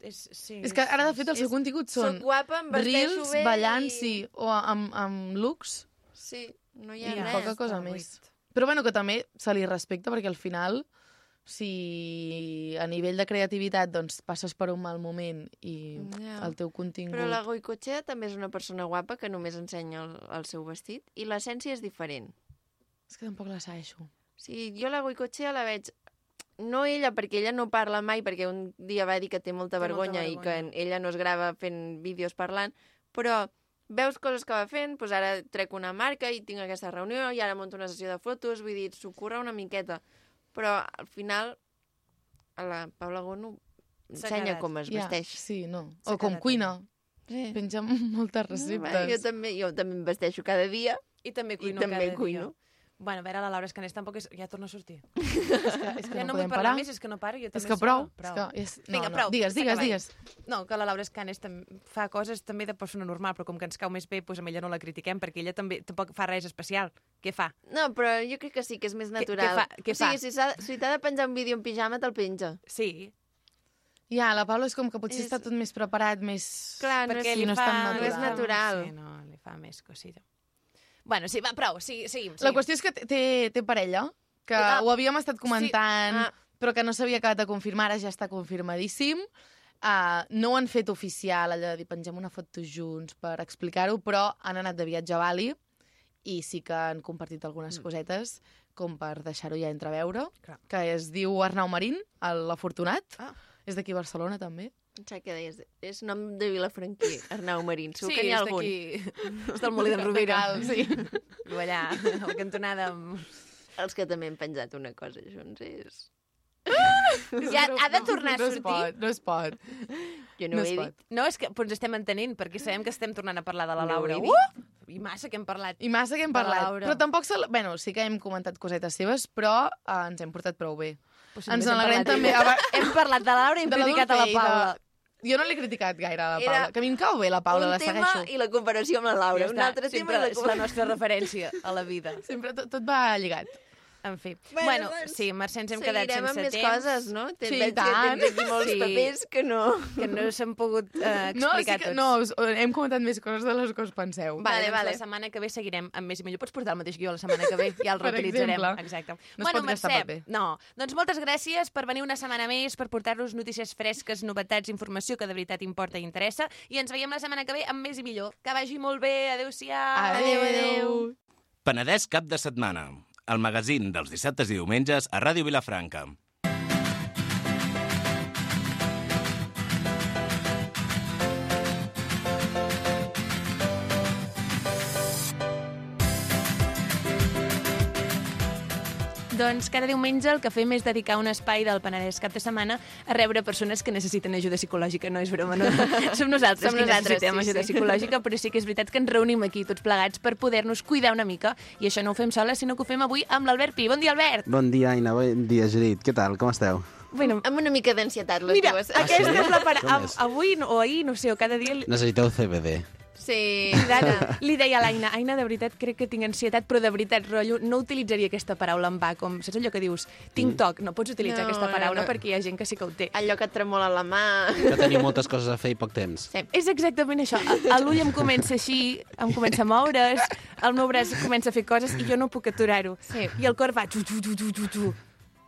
És, sí, És que ara, de fet, el seu és- contingut són Soc guapa, reels, bé ballant, i... sí, o amb, amb looks, Sí, no hi i ha poca res. cosa està més. buit. Però bueno, que també se li respecta perquè al final si a nivell de creativitat doncs, passes per un mal moment i Ja. el teu contingut... Però la Goicoechea també és una persona guapa que només ensenya el, el seu vestit i l'essència és diferent. És que tampoc la segueixo. Sigui, jo la Goicoechea la veig... No ella, perquè ella no parla mai, perquè un dia va dir que té molta Té molta vergonya i que vergonya. ella no es grava fent vídeos parlant, però veus coses que va fent, doncs ara trec una marca i tinc aquesta reunió i ara monto una sessió de fotos, vull dir, s'ho curra una miqueta. Però al final a la Paula Gono ensenya com es Ja, vesteix. sí, no. O com cuina. Sí. Penja moltes receptes. jo també, jo també em vesteixo cada dia I també i cuino també cada cuino. dia. Bueno, a veure, la Laura Escanés tampoc és... Ja torna a sortir. És que, és que ja no, no vull podem parlar parar. més, és que no paro, jo també És que prou. prou. És que és... No, Vinga, no. prou, Digues, digues, digues. No, que la Laura Escanes fa coses també de persona normal, però com que ens cau més bé, doncs amb ella no la critiquem, perquè ella també tampoc fa res especial. Què fa? No, però jo crec que sí, que és més què natural. fa- què o sigui, fa? si s'ha si de penjar un vídeo en pijama, te'l penja. Sí, Ja, la Paula és com que potser És- està tot més preparat, més... Clar, no perquè és, li no fa... no és natural. Sí, no, li fa més cosilla. Bueno, sí, va, prou, sí, seguim, seguim. La qüestió és que té- té, parella, que Ah, ho havíem estat comentant, ah. però que no s'havia acabat de confirmar, ara ja està confirmadíssim. Uh, no ho han fet oficial, allò de dir pengem una foto junts per explicar-ho, però han anat de viatge a Bali i sí que han compartit algunes Mm. cosetes, com per deixar-ho ja entreveure, Clar. que es diu Arnau Marín, l'afortunat. Ah. És d'aquí a Barcelona, també. Pensava que deies, és nom de Vilafranquí, Arnau Marín. Segur que n'hi ha algun. d'aquí. És del Molí d'en Rovira. Cal, sí. Allà, a la cantonada amb... Els que també hem penjat una cosa junts és... Ja ha de tornar a no es sortir? pot, no es pot. Jo no, No ho he dit. No, és que però ens estem entenent, perquè sabem que estem tornant a parlar de la No Laura. he Uh! I massa que hem parlat. I massa que hem parlat. Però tampoc... Se... Bueno, sí que hem comentat cosetes seves, però eh, ens hem portat prou bé. Però si Ens també- Hem parlat de la Laura i hem De la criticat a la i de- Paula. Jo no l'he criticat gaire a la Era Paula, que a mi em cau bé la Paula, un la tema segueixo. i la comparació amb la Laura. Ja un altre tema i la és la nostra referència a la vida. Sempre tot, tot va lligat. En fi. Bueno, Bueno, doncs, sí, Mercè, ens hem quedat Seguirem sense amb més temps. coses, no? Tens, Sí, veig que tant. tens aquí molts Sí. papers que no... Que no s'han pogut eh, No, sí explicar que, tots. no, us- hem comentat més coses de les que us penseu. Vale, Vale, doncs vale. la setmana que ve seguirem amb més i millor. Pots portar el mateix guió la setmana que ve, ja el reutilitzarem. exemple. Exacte. No es pot Mercè, paper. No, doncs moltes gràcies per venir una setmana més, per portar-nos notícies fresques, novetats, informació que de veritat importa i interessa. I ens veiem la setmana que ve amb més i millor. Que vagi molt bé. Adéu-siau. Adéu, adéu. Penedès cap de setmana. El magazín dels dissabtes i diumenges a Ràdio Vilafranca. Doncs cada diumenge el que fem és dedicar un espai del Penedès cap de setmana a rebre persones que necessiten ajuda psicològica. No és broma, no. Som nosaltres Som qui nosaltres, necessitem sí, ajuda sí. psicològica, però sí que és veritat que ens reunim aquí tots plegats per poder-nos cuidar una mica. I això no ho fem soles, sinó que ho fem avui amb l'Albert Pi. Bon dia, Albert! Bon dia, Aina. Bon dia, Judit. Què tal? Com esteu? Bueno, Amb una mica d'ansietat, les mira, dues. aquesta sí? és la part... Avui no- o ahir, no sé, o cada dia... Necessiteu CBD. Sí. Cuidada. Li deia a l'Aina, Aina, de veritat, crec que tinc ansietat, però de veritat, rotllo, no utilitzaria aquesta paraula en va, com, saps allò que dius, tinc toc, no pots utilitzar No, aquesta no, paraula no. perquè hi ha gent que sí que ho té. Allò que et tremola la mà... Que teniu moltes coses a fer i poc temps. Sí. És exactament això. A L'ull em comença així, em comença a moure's, el meu braç comença a fer coses i jo no puc aturar-ho. Sí. I el cor va tu, tu, tu, tu, tu, tu.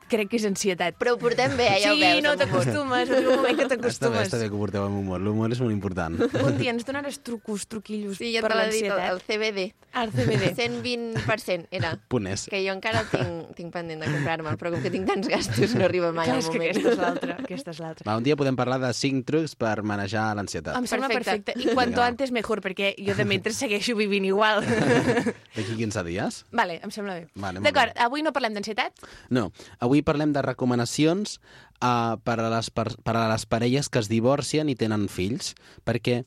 Crec que és ansietat. Però ho portem bé, eh? ja ho sí, veus. no amb humor. t'acostumes, arriba un moment que Està bé, t'acostumes. està bé que ho porteu amb humor. L'humor és molt important. Un dia ens donaràs trucos, truquillos Sí, per te l'ha dit el, l'ansietat. CBD. El CBD. 120% era. Punès. Que jo encara tinc, tinc pendent de comprar-me'l, però com que tinc tants gastos no arriba mai al és que moment. aquesta és l'altra. Aquesta és l'altra. Va, un dia podem parlar de 5 trucs per manejar l'ansietat. Em sembla Perfecte. perfecte. I quanto Vinga. antes mejor, perquè jo de mentre segueixo vivint igual. D'aquí 15 dies? vale, em sembla bé. Vale, D'acord, avui no parlem d'ansietat? No. Avui parlem de recomanacions uh, per, a les, per, per a les parelles que es divorcien i tenen fills, perquè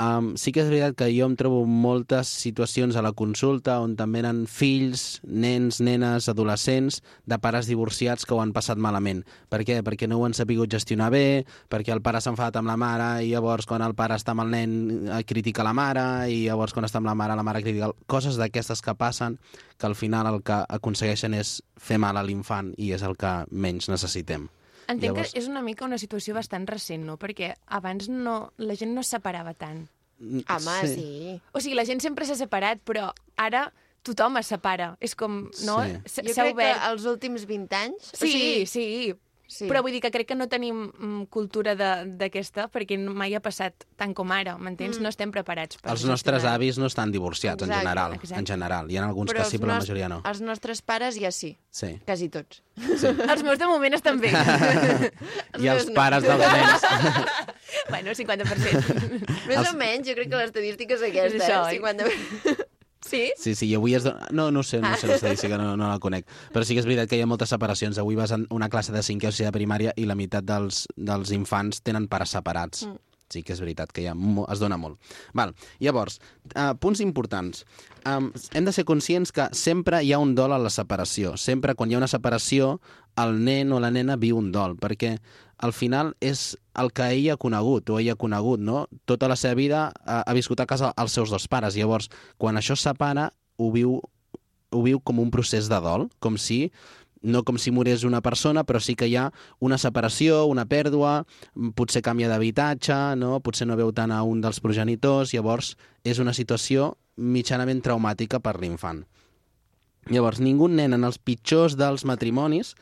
um, sí que és veritat que jo em trobo moltes situacions a la consulta on també eren fills, nens, nenes, adolescents, de pares divorciats que ho han passat malament. Per què? Perquè no ho han sabut gestionar bé, perquè el pare s'ha enfadat amb la mare i llavors quan el pare està amb el nen eh, critica la mare i llavors quan està amb la mare la mare critica... Coses d'aquestes que passen que al final el que aconsegueixen és fer mal a l'infant i és el que menys necessitem. Entenc Llavors- que és una mica una situació bastant recent, no? Perquè abans no, la gent no es separava tant. Mm, Home, sí. sí. O sigui, la gent sempre s'ha separat, però ara tothom es separa. És com, no? Sí. S- Jo S'ha crec obert... que els últims 20 anys... Sí, sí, sí. Sí. Però vull dir que crec que no tenim mm, cultura de- d'aquesta perquè mai ha passat tant com ara, m'entens? Mm. No estem preparats per Els nostres gestionar-ho. avis no estan divorciats, en Exacte, general. exacte. En general. Hi ha alguns però que sí, però la majoria no. Els nostres pares ja sí, Sí. quasi tots. sí. Els meus de moment estan bé. I els no. pares dels nens. bueno, 50%. Més Els- o menys, jo crec que l'estadística és aquesta, És això, eh? oi? 50... Sí? Sí, sí, i avui dona... No, no sé, no sé l'estadística, no, no la conec. Però sí que és veritat que hi ha moltes separacions. Avui vas a una classe de 5 o 6 de primària i la meitat dels, dels infants tenen pares separats. Mm. Sí que és veritat que mo- es dona molt. Val. Llavors, uh, punts importants. Um, hem de ser conscients que sempre hi ha un dol a la separació. Sempre quan hi ha una separació, el nen o la nena viu un dol, perquè al final és el que ell ha conegut o ella ha conegut, no? Tota la seva vida ha, ha viscut a casa els seus dos pares. Llavors, quan això es separa, ho viu, ho viu com un procés de dol, com si no com si morés una persona, però sí que hi ha una separació, una pèrdua, potser canvia d'habitatge, no? potser no veu tant a un dels progenitors, llavors és una situació mitjanament traumàtica per l'infant. Llavors, ningú nen en els pitjors dels matrimonis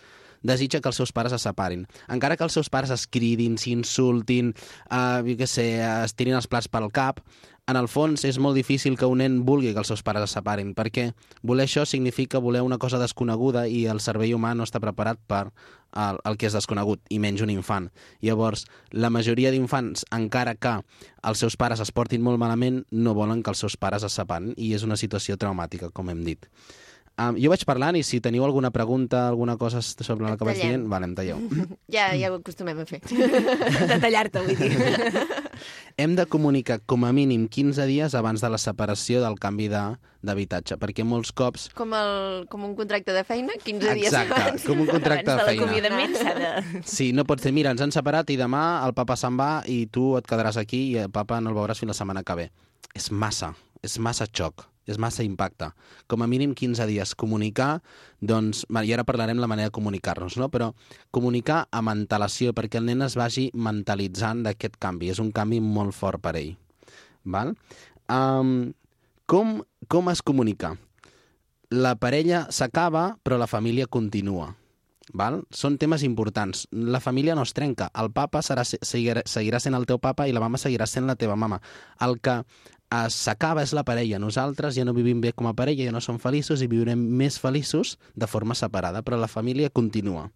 desitja que els seus pares es separin. Encara que els seus pares es cridin, s'insultin, eh, què sé, es tirin els plats pel cap, en el fons és molt difícil que un nen vulgui que els seus pares es separin, perquè voler això significa voler una cosa desconeguda i el cervell humà no està preparat per el, el que és desconegut, i menys un infant. Llavors, la majoria d'infants, encara que els seus pares es portin molt malament, no volen que els seus pares es separen, i és una situació traumàtica, com hem dit. Um, jo vaig parlant i si teniu alguna pregunta, alguna cosa sobre la que vaig dient, vale, em talleu. Ja, ja ho acostumem a fer. De tallar-te, vull dir. Hem de comunicar com a mínim 15 dies abans de la separació del canvi de- d'habitatge, perquè molts cops... Com, el, com un contracte de feina, 15 dies Exacte, abans. com un contracte Abans de de feina. l'acomiadament s'ha de... Sí, no pot ser, mira, ens han separat i demà el papa se'n va i tu et quedaràs aquí i el papa no el veuràs fins la setmana que ve. És massa, és massa xoc, és massa impacte. Com a mínim 15 dies. Comunicar, doncs, i ara parlarem la manera de comunicar-nos, no? però comunicar amb antelació perquè el nen es vagi mentalitzant d'aquest canvi. És un canvi molt fort per ell. Val? Um, com, com es comunica? La parella s'acaba, però la família continua. Val? Són temes importants. La família no es trenca. El papa serà, seguirà, seguirà sent el teu papa i la mama seguirà sent la teva mama. El que s'acaba és la parella. Nosaltres ja no vivim bé com a parella, ja no som feliços i viurem més feliços de forma separada, però la família continua.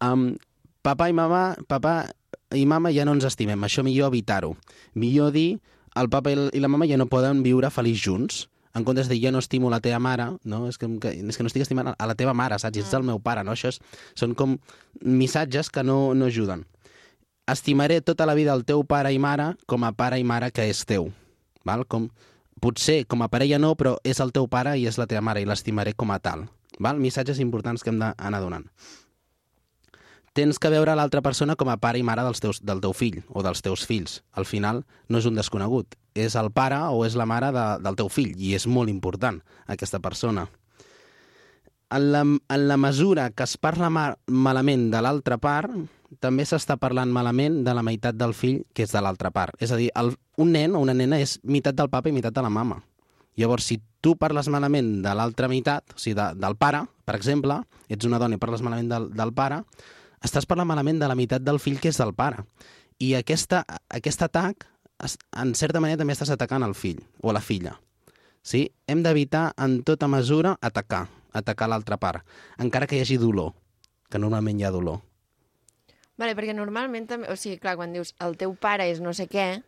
Um, papa i mama, papa i mama ja no ens estimem. Això millor evitar-ho. Millor dir el papa i la- mama ja no poden viure feliç junts en comptes de dir ja no estimo la teva mare, no? És, que, és que no estic estimant a la teva mare, saps? Ets el meu pare, no? Això és, són com missatges que no, no ajuden. Estimaré tota la vida el teu pare i mare com a pare i mare que és teu. Val? Com, potser com a parella no, però és el teu pare i és la teva mare i l'estimaré com a tal. Val? Missatges importants que hem d'anar donant. Tens que veure l'altra persona com a pare i mare dels teus, del teu fill o dels teus fills. Al final no és un desconegut, és el pare o és la mare de, del teu fill i és molt important aquesta persona. En la, en la mesura que es parla ma malament de l'altra part, també s'està parlant malament de la meitat del fill que és de l'altra part. És a dir, el, un nen o una nena és meitat del papa i meitat de la mama. Llavors, si tu parles malament de l'altra meitat, o sigui, de, del pare, per exemple, ets una dona i parles malament del, del pare, estàs parlant malament de la meitat del fill que és del pare. I aquesta, aquest atac, en certa manera, també estàs atacant el fill o la filla. Sí? Hem d'evitar en tota mesura atacar, atacar l'altra part, encara que hi hagi dolor, que normalment hi ha dolor. Vale, perquè normalment també... O sigui, clar, quan dius el teu pare és no sé què,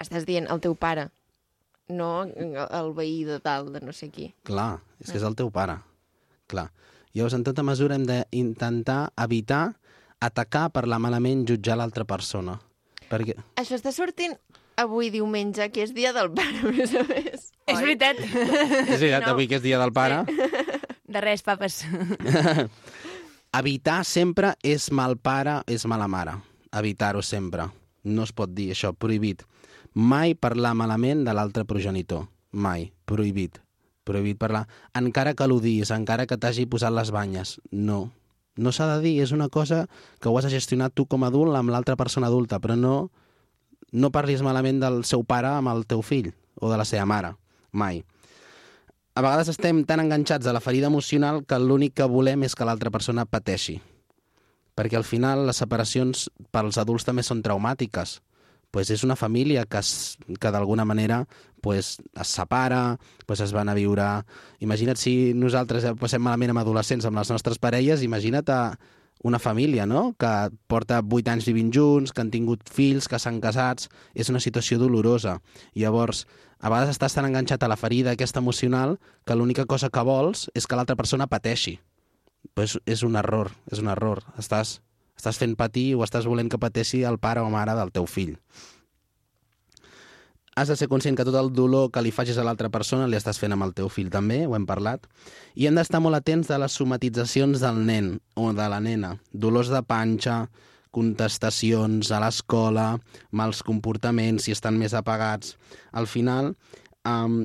estàs dient el teu pare, no el veí de tal, de no sé qui. Clar, és que és el teu pare. Clar. Llavors, en tota mesura, hem d'intentar evitar atacar, parlar malament, jutjar l'altra persona. Perquè... Això està sortint avui diumenge, que és dia del pare, a més a més. És Oi? veritat. És veritat, No. avui que és dia del pare. De res, papes. Evitar sempre és mal pare, és mala mare. Evitar-ho sempre. No es pot dir això, prohibit. Mai parlar malament de l'altre progenitor. Mai. Prohibit. Prohibit parlar. Encara que l'odiïs, encara que t'hagi posat les banyes. No. No s'ha de dir, és una cosa que ho has de gestionar tu com a adult amb l'altra persona adulta, però no, no parlis malament del seu pare amb el teu fill o de la seva mare. Mai a vegades estem tan enganxats a la ferida emocional que l'únic que volem és que l'altra persona pateixi. Perquè al final les separacions pels adults també són traumàtiques. Pues és una família que, es, que d'alguna manera pues, es separa, pues es van a viure... Imagina't si nosaltres passem malament amb adolescents, amb les nostres parelles, imagina't a una família, no?, que porta 8 anys vivint junts, que han tingut fills, que s'han casats... És una situació dolorosa. Llavors, a vegades estàs tan enganxat a la ferida aquesta emocional que l'única cosa que vols és que l'altra persona pateixi. Pues és un error, és un error. Estàs, estàs fent patir o estàs volent que pateixi el pare o mare del teu fill. Has de ser conscient que tot el dolor que li facis a l'altra persona li estàs fent amb el teu fill també, ho hem parlat. I hem d'estar molt atents a les somatitzacions del nen o de la nena. Dolors de panxa, contestacions a l'escola, mals comportaments, si estan més apagats. Al final, um,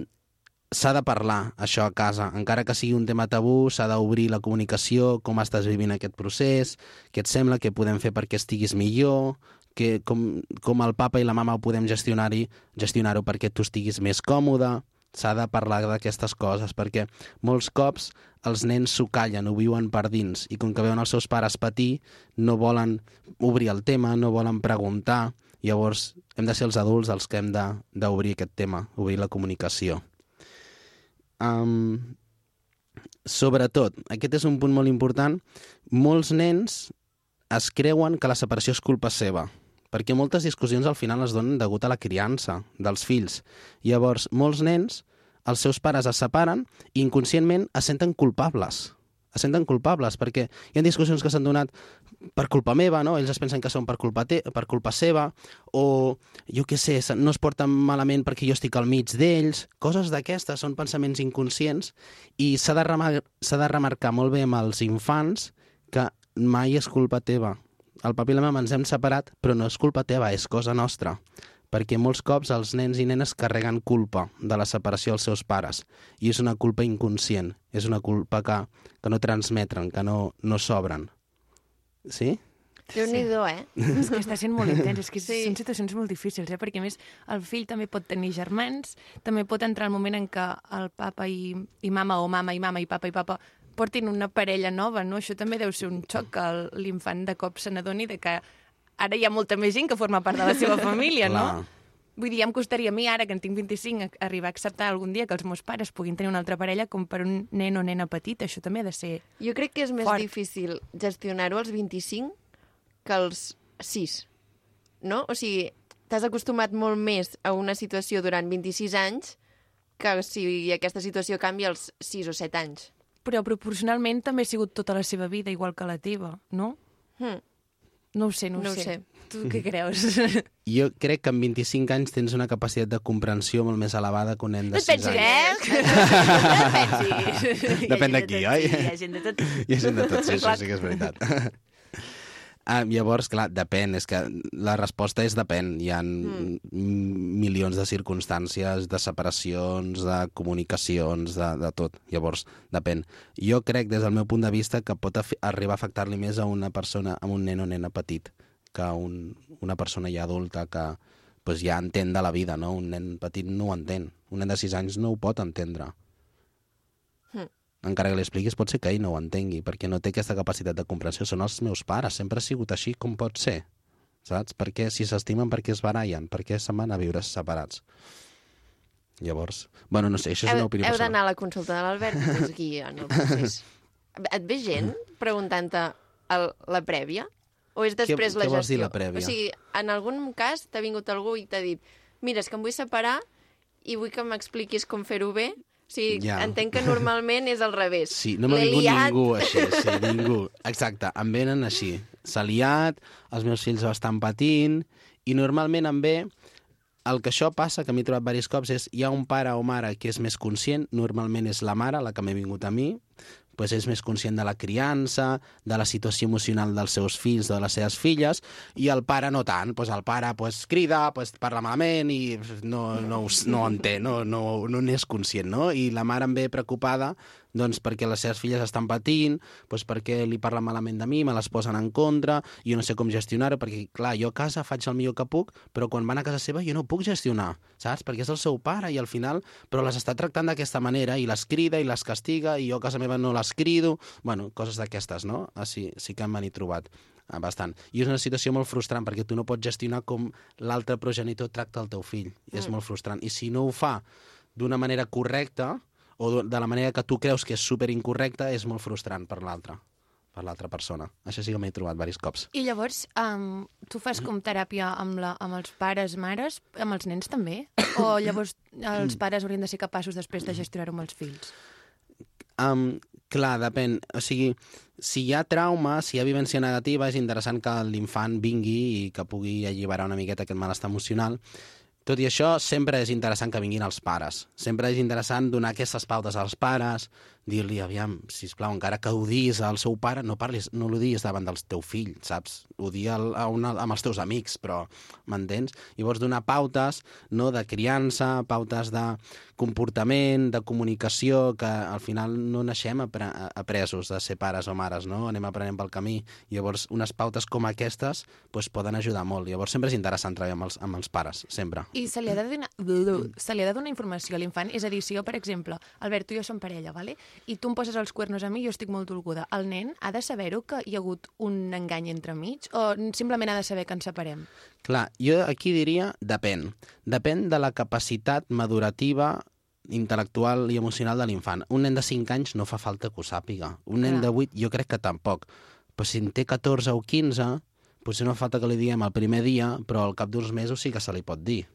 s'ha de parlar això a casa, encara que sigui un tema tabú, s'ha d'obrir la comunicació, com estàs vivint aquest procés, què et sembla, què podem fer perquè estiguis millor, que, com, com el papa i la mama ho podem gestionar-hi, gestionar-ho perquè tu estiguis més còmode, s'ha de parlar d'aquestes coses, perquè molts cops els nens s'ho callen, ho viuen per dins, i com que veuen els seus pares patir, no volen obrir el tema, no volen preguntar, llavors hem de ser els adults els que hem d'obrir aquest tema, obrir la comunicació. Um, sobretot, aquest és un punt molt important, molts nens es creuen que la separació és culpa seva, perquè moltes discussions al final es donen degut a la criança dels fills. Llavors, molts nens, els seus pares es separen i inconscientment es senten culpables. Es senten culpables perquè hi ha discussions que s'han donat per culpa meva, no? Ells es pensen que són per culpa, te per culpa seva, o jo què sé, no es porten malament perquè jo estic al mig d'ells. Coses d'aquestes són pensaments inconscients i s'ha de, remar de remarcar molt bé amb els infants que mai és culpa teva. El papi i la mama ens hem separat, però no és culpa teva, és cosa nostra. Perquè molts cops els nens i nenes carreguen culpa de la separació dels seus pares. I és una culpa inconscient. És una culpa que, que no transmetren, que no, no s'obren. Sí? Déu-n'hi-do, eh? És que està sent molt intens, és que Sí. sí. són situacions molt difícils, eh? perquè a més el fill també pot tenir germans, també pot entrar el moment en què el papa i, i mama o mama i mama i papa i papa portin una parella nova, no? Això també deu ser un xoc que l'infant de cop se n'adoni de que ara hi ha molta més gent que forma part de la seva família, no? Clar. Vull dir, ja em costaria a mi, ara que en tinc 25, a- arribar a acceptar algun dia que els meus pares puguin tenir una altra parella com per un nen o nena petit. Això també ha de ser... Jo crec que és més Fort. difícil gestionar-ho als 25 que als 6, no? O sigui, t'has acostumat molt més a una situació durant 26 anys que si aquesta situació canvia als 6 o 7 anys. Però proporcionalment també ha sigut tota la seva vida, igual que la teva, no? Hmm. No ho sé, no, No ho ho sé. sé. Tu què creus? Jo crec que amb 25 anys tens una capacitat de comprensió molt més elevada que un nen de No et 6 pensis, anys. eh? No et pensis. Ha Depèn de qui, oi? Sí, hi ha gent de tot. Hi ha gent de tot, sí, això sí que és veritat. Ah, llavors, clar, depèn, és que la resposta és depèn. Hi ha mm. milions de circumstàncies, de separacions, de comunicacions, de, de tot. Llavors, depèn. Jo crec, des del meu punt de vista, que pot arribar a afectar-li més a una persona, a un nen o nena petit, que a un, una persona ja adulta que pues, ja entén de la vida, no? Un nen petit no ho entén. Un nen de 6 anys no ho pot entendre encara que li expliquis, pot ser que ell no ho entengui, perquè no té aquesta capacitat de comprensió. Són els meus pares, sempre ha sigut així, com pot ser? Saps? Perquè si s'estimen, per què es barallen? Per què se'n van a viure separats? Llavors, bueno, no sé, això és Heu, una opinió heu d'anar a la consulta de l'Albert, que és guia en el procés. Et ve gent preguntant-te la prèvia? O és després Què- la què vols dir, gestió? la prèvia? O sigui, en algun cas t'ha vingut algú i t'ha dit mira, és que em vull separar i vull que m'expliquis com fer-ho bé. Sigui, Ja. entenc que normalment és al revés. Sí, no m'ha vingut ningú així, sí, ningú. Exacte, em venen així. S'ha liat, els meus fills estan patint, i normalment em ve... El que això passa, que m'he trobat diversos cops, és hi ha un pare o mare que és més conscient, normalment és la mare, la que m'he vingut a mi, pues és més conscient de la criança, de la situació emocional dels seus fills de les seves filles, i el pare no tant. Pues el pare pues, crida, pues, parla malament i no, no, no ho entén, no, no, no n'és conscient, no? I la mare em ve preocupada doncs perquè les seves filles estan patint, doncs perquè li parlen malament de mi, me les posen en contra, i jo no sé com gestionar-ho, perquè, clar, jo a casa faig el millor que puc, però quan van a casa seva jo no puc gestionar, saps? Perquè és el seu pare i al final, però les està tractant d'aquesta manera i les crida i les castiga i jo a casa meva no les crido, bueno, coses d'aquestes, no? Així sí que m'han hi trobat ah, bastant. I és una situació molt frustrant perquè tu no pots gestionar com l'altre progenitor tracta el teu fill. I és molt frustrant. I si no ho fa d'una manera correcta o de la manera que tu creus que és super incorrecta, és molt frustrant per l'altre per l'altra persona. Això sí que m'he trobat diversos cops. I llavors, um, tu fas com teràpia amb, la, amb els pares, mares, amb els nens també? O llavors els pares haurien de ser capaços després de gestionar-ho amb els fills? Um, clar, depèn. O sigui, si hi ha trauma, si hi ha vivència negativa, és interessant que l'infant vingui i que pugui alliberar una miqueta aquest malestar emocional. Tot i això, sempre és interessant que vinguin els pares. Sempre és interessant donar aquestes pautes als pares, dir-li, aviam, sisplau, encara que odies al seu pare, no parlis, no l'odies davant del teu fill, saps? Odia el, a una, amb els teus amics, però m'entens? Llavors, donar pautes no, de criança, pautes de comportament, de comunicació, que al final no naixem apre apresos de ser pares o mares, no? Anem aprenent pel camí. Llavors, unes pautes com aquestes pues, poden ajudar molt. Llavors, sempre és interessant treballar amb els, amb els pares, sempre. I se li ha de donar, se li ha de donar informació a l'infant. És a dir, si jo, per exemple, Albert, tu i jo som parella, vale? I tu em poses els cuernos a mi i jo estic molt dolguda, el nen ha de saber-ho que hi ha hagut un engany entremig o simplement ha de saber que ens separem? Clar, jo aquí diria depèn. Depèn de la capacitat madurativa intel·lectual i emocional de l'infant. Un nen de 5 anys no fa falta que ho sàpiga. Un nen Clar. de 8 jo crec que tampoc. Però si en té 14 o 15, potser no fa falta que li diguem el primer dia, però al cap d'uns mesos sí que se li pot dir.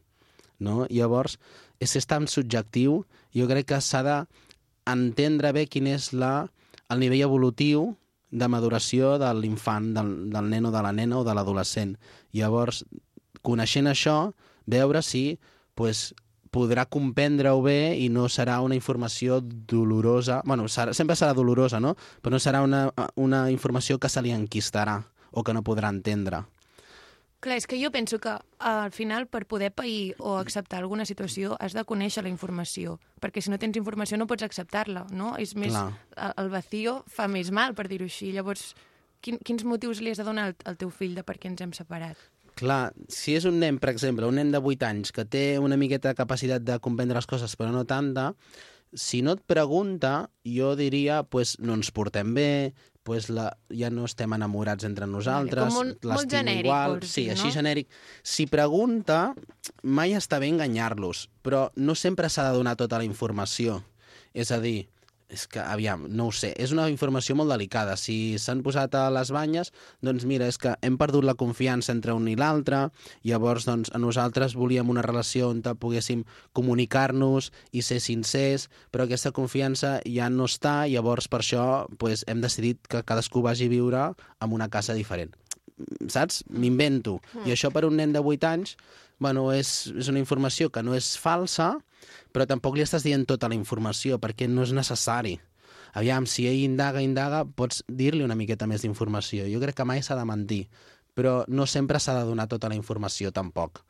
No? Llavors, és, és tan subjectiu, jo crec que s'ha d'entendre bé quin és la, el nivell evolutiu de maduració de l'infant, del, del nen o de la nena o de l'adolescent. Llavors, coneixent això, veure si pues, podrà comprendre-ho bé i no serà una informació dolorosa. bueno, serà, sempre serà dolorosa, no? Però no serà una, una informació que se li enquistarà o que no podrà entendre. Clar, és que jo penso que al final per poder pair o acceptar alguna situació has de conèixer la informació, perquè si no tens informació no pots acceptar-la, no? És més, Clar. el vacío fa més mal, per dir-ho així. Llavors, quin, quins motius li has de donar al, al teu fill de per què ens hem separat? Clar, si és un nen, per exemple, un nen de 8 anys que té una miqueta de capacitat de comprendre les coses però no tanta, si no et pregunta, jo diria, pues, no ens portem bé, pues la, ja no estem enamorats entre nosaltres, l'estim igual, vols sí, dir, així no? genèric. Si pregunta, mai està bé enganyar-los, però no sempre s'ha de donar tota la informació. És a dir, és que, aviam, no ho sé, és una informació molt delicada. Si s'han posat a les banyes, doncs mira, és que hem perdut la confiança entre un i l'altre, llavors doncs, a nosaltres volíem una relació on poguéssim comunicar-nos i ser sincers, però aquesta confiança ja no està, llavors per això pues, hem decidit que cadascú vagi a viure en una casa diferent. Saps? M'invento. I això per un nen de 8 anys bueno, és, és una informació que no és falsa, però tampoc li estàs dient tota la informació, perquè no és necessari. Aviam, si ell indaga, indaga, pots dir-li una miqueta més d'informació. Jo crec que mai s'ha de mentir, però no sempre s'ha de donar tota la informació, tampoc.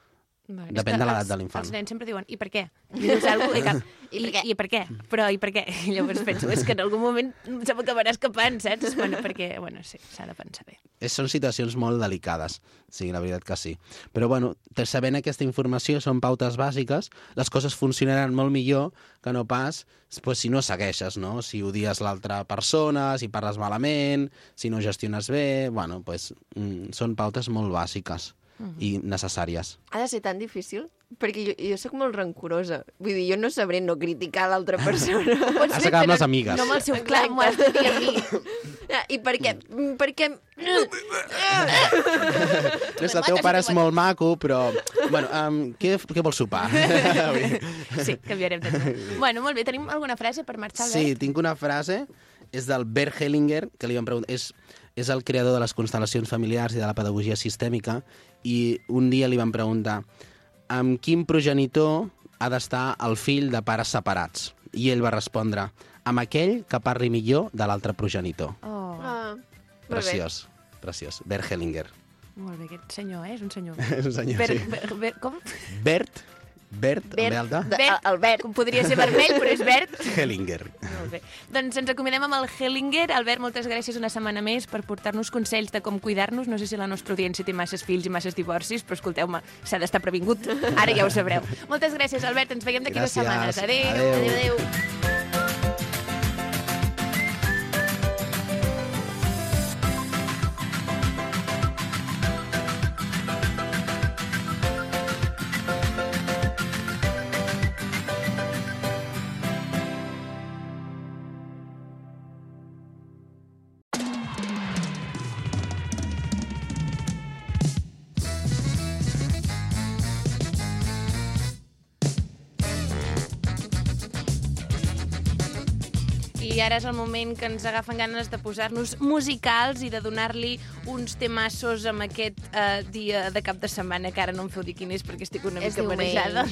Vale. Depèn de l'edat de l'infant. Els nens sempre diuen, i per què? I dius cosa i cal, I per què? I, per què? Però i per què? I llavors penso, és que en algun moment se m'acabarà escapant, saps? Bueno, perquè, bueno, sí, s'ha de pensar bé. És, són situacions molt delicades, sí, la veritat que sí. Però, bueno, te- sabent aquesta informació, són pautes bàsiques, les coses funcionaran molt millor que no pas pues, si no segueixes, no? Si odies l'altra persona, si parles malament, si no gestiones bé... Bueno, pues, mm, són pautes molt bàsiques i necessàries. Ha de ser tan difícil? Perquè jo, jo sóc molt rancorosa. Vull dir, jo no sabré no criticar l'altra persona. Has fer, acabat amb les amigues. No amb el seu clar, m'ho has de dir a mi. Ah, I per què? Mm, Perquè... Ves, el teu pare és molt maco, però... Bueno, um, què, què vols sopar? Sí, canviarem de tema. Bueno, molt bé, tenim alguna frase per marxar, Sí, Albert? tinc una frase, és del Bert Hellinger, que li van preguntar... És, és el creador de les constel·lacions familiars i de la pedagogia sistèmica, i un dia li van preguntar amb quin progenitor ha d'estar el fill de pares separats? I ell va respondre amb aquell que parli millor de l'altre progenitor. Oh, Ah, molt bé. Preciós, preciós. Bert Hellinger. molt bé, aquest senyor, eh? És un senyor. És un senyor, Ber, sí. ber, ber, com? Bert, Bert, Bert, amb alta, de, Bert. Albert. Com podria ser vermell, però és verd. Hellinger. Molt bé. Doncs ens acomiadem amb el Hellinger. Albert, moltes gràcies una setmana més per portar-nos consells de com cuidar-nos. No sé si la nostra audiència té masses fills i masses divorcis, però escolteu-me, s'ha d'estar previngut. Ara ja ho sabreu. Moltes gràcies, Albert. Ens veiem d'aquí dues setmanes. Adéu. Adéu. Adéu, adéu. És el moment que ens agafen ganes de posar-nos musicals i de donar-li uns temassos amb aquest uh, dia de cap de setmana, que ara no em feu dir quin és perquè estic una És mica marejada.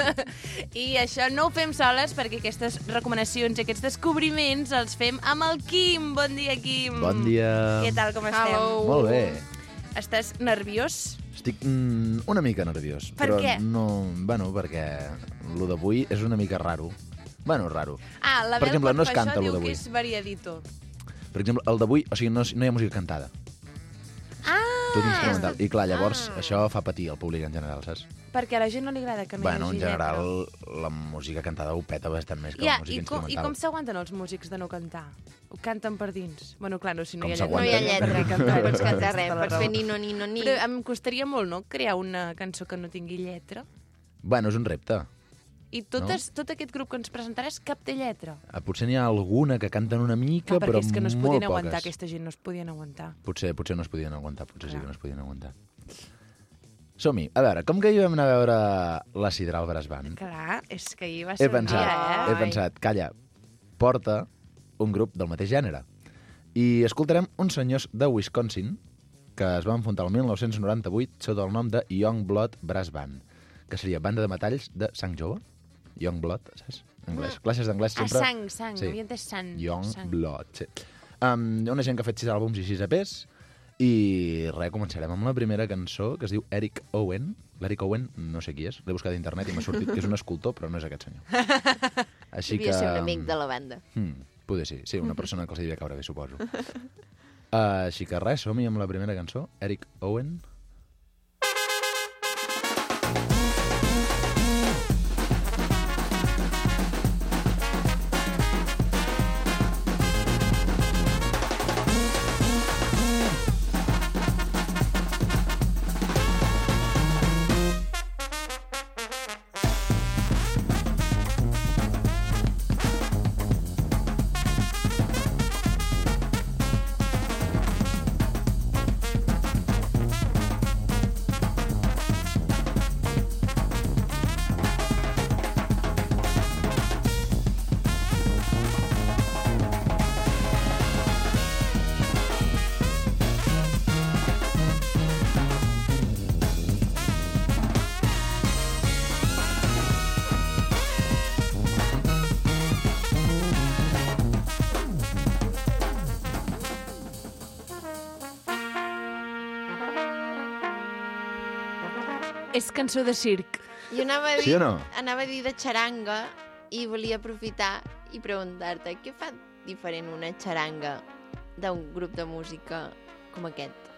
I això no ho fem soles perquè aquestes recomanacions i aquests descobriments els fem amb el Quim. Bon dia, Quim. Bon dia. Què tal, com estem? Hello. Molt bé. Estàs nerviós? Estic mm, una mica nerviós. Per però què? No, bueno, perquè el d'avui és una mica raro. Bueno, raro. Ah, la Per exemple, no es canta, això diu d'avui. que és variadito. Per exemple, el d'avui, o sigui, no, no hi ha música cantada. Ah! Tot instrumental. I clar, llavors Ah. això fa patir el públic en general, saps? Perquè a la gent no li agrada que no bueno, hi en hagi general, lletra. la música cantada ho peta bastant més que Ja, la música i, com, I com s'aguanten els músics de no cantar? Ho canten per dins? Bueno, clar, no, si no Com hi ha No lletra. hi ha lletra, Per què cantar? no pots cantar res, pots fer ni no ni no ni. Però em costaria molt, no?, crear una cançó que no tingui lletra. Bueno, és un repte. I totes, no? tot aquest grup que ens presentaràs, cap té lletra. Ah, Potser n'hi ha alguna que canten una mica, Ah, però és que no es podien aguantar, poques. aquesta gent no es podien aguantar. Potser, potser no es podien aguantar, potser sí Clar. que no es podien aguantar. Som-hi. A veure, com que ahir vam anar a veure la Sidral Brass Band, Clar, és que ahir va he ser un pensat, dia, he eh? pensat, calla, porta un grup del mateix gènere. I escoltarem uns senyors de Wisconsin que es van fundar el 1998 sota el nom de Young Blood Brass Band, que seria banda de metalls de sang jove. Young Blood, saps? Anglès. Classes d'anglès Ah, sempre... sang, sang, Sí. havia entès sang. Young sang. Blood, sí. Um, una gent que ha fet sis àlbums i sis EPs, i res, començarem amb la primera cançó, que es diu Eric Owen. L'Eric Owen, no sé qui és, l'he buscat a internet i m'ha sortit que és un escultor, però no és aquest senyor. Així Devia que... ser un amic de la banda. Hmm, poder sí, sí, una persona que els devia caure bé, suposo. Uh, així que res, som-hi amb la primera cançó, Eric Owen. Cançó de circ. Jo anava a dir, Sí o no? anava a dir de xaranga i volia aprofitar i preguntar-te què fa diferent una xaranga d'un grup de música com aquest?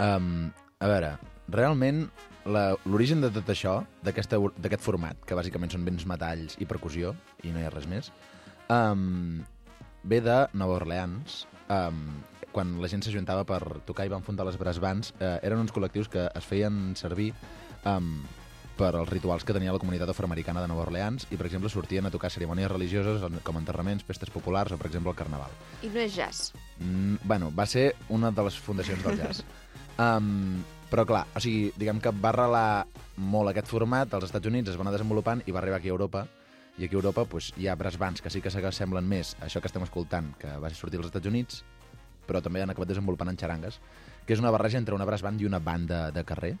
Um, a veure, realment la- l'origen de tot això, d'aquesta- d'aquest format, que bàsicament són vents metalls i percussió, i no hi ha res més, um, ve de Nova Orleans, um, quan la gent s'ajuntava per tocar i van fundar les brass bands, eh, eren uns col·lectius que es feien servir um, per als rituals que tenia la comunitat afroamericana de Nova Orleans i, per exemple, sortien a tocar cerimònies religioses com enterraments, festes populars o, per exemple, el carnaval. I no és jazz. Mm, bueno, va ser una de les fundacions del jazz. um, però clar, o sigui, diguem que va arrelar molt aquest format als Estats Units, es va anar desenvolupant i va arribar aquí a Europa. I aquí a Europa pues, hi ha brass bands que sí que s'assemblen més a això que estem escoltant, que va sortir als Estats Units, però també han acabat desenvolupant en xarangues, que és una barreja entre una brass band i una banda de carrer,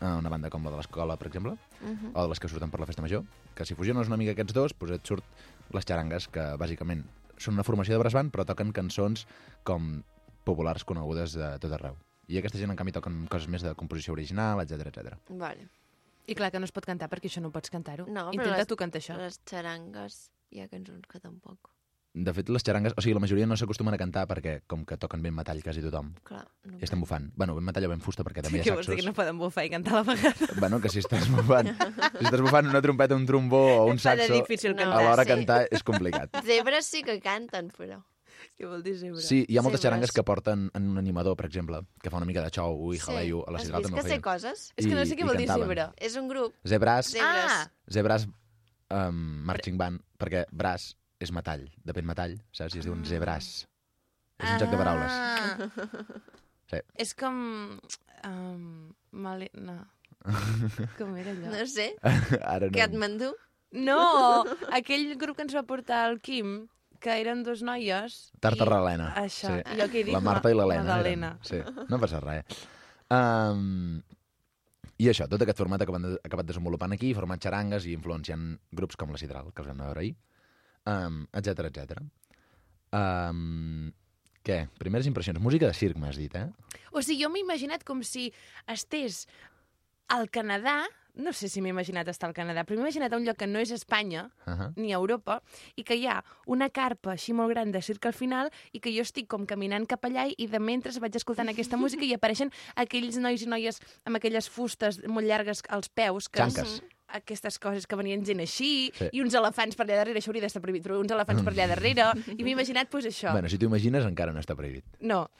una banda com la de l'escola, per exemple, Uh -huh. o de les que surten per la festa major, que si fusiones una mica aquests dos, doncs et surt les xarangues, que bàsicament són una formació de brass band, però toquen cançons com populars conegudes de tot arreu. I aquesta gent, en canvi, toquen coses més de composició original, etc etc. Vale. I clar que no es pot cantar perquè això no pots cantar-ho. No, però Intenta les- tu cantar això. Les xarangues hi ha cançons que tampoc. De fet, les xarangues, o sigui, la majoria no s'acostumen a cantar perquè, com que toquen ben metall quasi tothom, Clar, no i estan bufant. Bueno, ben metall o ben fusta, perquè també hi Què ha vols dir que no poden bufar i cantar a la vegada? Bueno, que si estàs bufant, si estàs bufant una trompeta, un trombó o un Fa de saxo, difícil No. cantar. alhora sí. cantar és complicat. Zebres sí que canten, però. Què vol dir zebra? Sí, hi ha moltes Zebres. xarangues que porten en un animador, per exemple, que fa una mica de xou i jaleio. A la Has Sidral vist també ho que sé feien. coses? És que no sé què vol dir zebra. És un grup. Zebras, Zebres. Ah, zebras um, marching band, perquè braç és metall, depèn metall, saps? I es diuen zebras. És un joc de paraules. Ah. Sí. És com... Um, male... No. Com era allò? No sé. Ara no. Katmandú? No, aquell grup que ens va portar el Quim, que eren dos noies... Tartarralena. I... Això, Sí. allò que he dit, La Marta i l'Helena. Sí, no passa res. Um, I això, tot aquest format acabat, de- ha acabat desenvolupant aquí, format xarangues i influenciant grups com la Sidral, que els vam veure ahir, um, etc etc. Um, què? Primeres impressions. Música de circ, m'has dit, eh? O sigui, jo m'he imaginat com si estés al Canadà, no sé si m'he imaginat estar al Canadà, però m'he imaginat un lloc que no és Espanya, Uh -huh. ni Europa, i que hi ha una carpa així molt gran de circ al final i que jo estic com caminant cap allà i de mentre vaig escoltant aquesta música i apareixen aquells nois i noies amb aquelles fustes molt llargues als peus. Que Xanques. Aquestes coses que venien gent així, Sí. i uns elefants per allà darrere, això hauria d'estar prohibit, però uns elefants per allà darrere, i m'he imaginat pues, això. Bueno, si t'ho imagines, encara no està prohibit. No,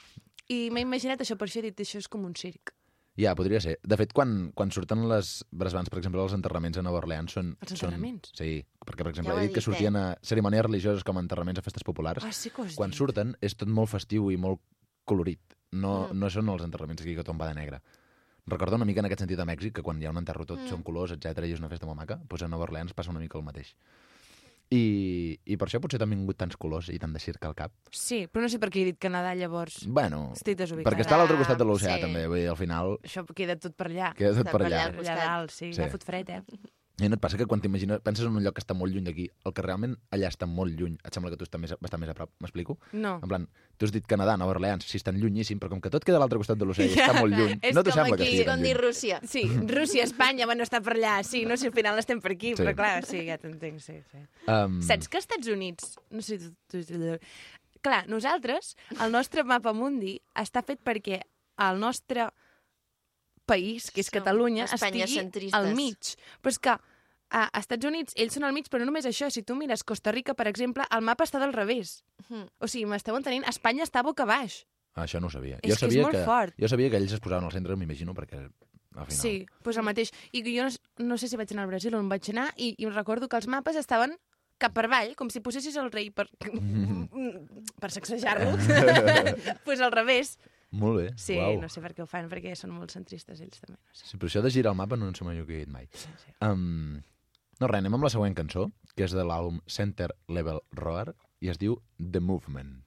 i m'he imaginat això, per això he dit, això és com un circ. Ja, podria ser. De fet, quan, quan surten les bresbans, per exemple, els enterraments a Nova Orleans són... Els són- enterraments? Sí, perquè, per exemple, Ja he dit que dit, eh? sortien a cerimònies religioses com a enterraments a festes populars. Ah, sí que ho has quan dit. surten és tot molt festiu i molt colorit. No, Mm. no són els enterraments aquí que tothom va de negre. Recordo una mica en aquest sentit a Mèxic, que quan hi ha un enterro tot Mm. són colors, etc i és una festa molt maca, doncs a Nova Orleans passa una mica el mateix. I, I per això potser t'han vingut tants colors i tant de circ al cap. Sí, però no sé per què he dit Canadà, llavors. Bueno, Estic desubicada. perquè està a l'altre costat de l'oceà, Sí. també. Vull dir, al final Això queda tot per allà. queda tot per per allà. allà. Allà costat. dalt, sí. Sí. Ja fot fred, eh? I no et passa que quan t'imagines, penses en un lloc que està molt lluny d'aquí, el que realment allà està molt lluny, et sembla que tu estàs més, bastant més a prop, m'explico? No. En plan, tu has dit Canadà, Nova Orleans, sí, estan llunyíssim, però com que tot queda a l'altre costat de l'oceà està molt lluny, És no t'ho sembla que aquí, estigui Com tan dir lluny. Rússia. Sí, Rússia, Espanya, bueno, està per allà. Sí, no sé, al final estem per aquí, Sí. però clar, sí, ja t'entenc, sí, sí. Um, Saps que als Estats Units... No sé, tu, tu, tu, clar, nosaltres, el nostre mapa mundi està fet perquè el nostre país, que és Som Catalunya, estigui espanyacentristes. al mig. Però és que a Estats Units, ells són al mig, però no només això. Si tu mires Costa Rica, per exemple, el mapa està del revés. Mhm. O sigui, m'esteu entenent? Espanya està boca baix. Això no ho sabia. És jo que és sabia molt que, fort. Jo sabia que ells es posaven al centre, m'imagino, perquè al final... Sí, doncs el mateix. I jo no, no sé si vaig anar al Brasil o on vaig anar, i, i recordo que els mapes estaven cap per avall, com si posessis el rei per, per sacsejar-lo. pues al revés. Molt bé, Sí, uau. no sé per què ho fan, perquè són molt centristes ells també. No sé. Sí, però això de girar el mapa no sembla jo que he dit mai. Sí, sí. Um, no, res, anem amb la següent cançó, que és de l'àlbum Center Level Roar, i es diu The Movement.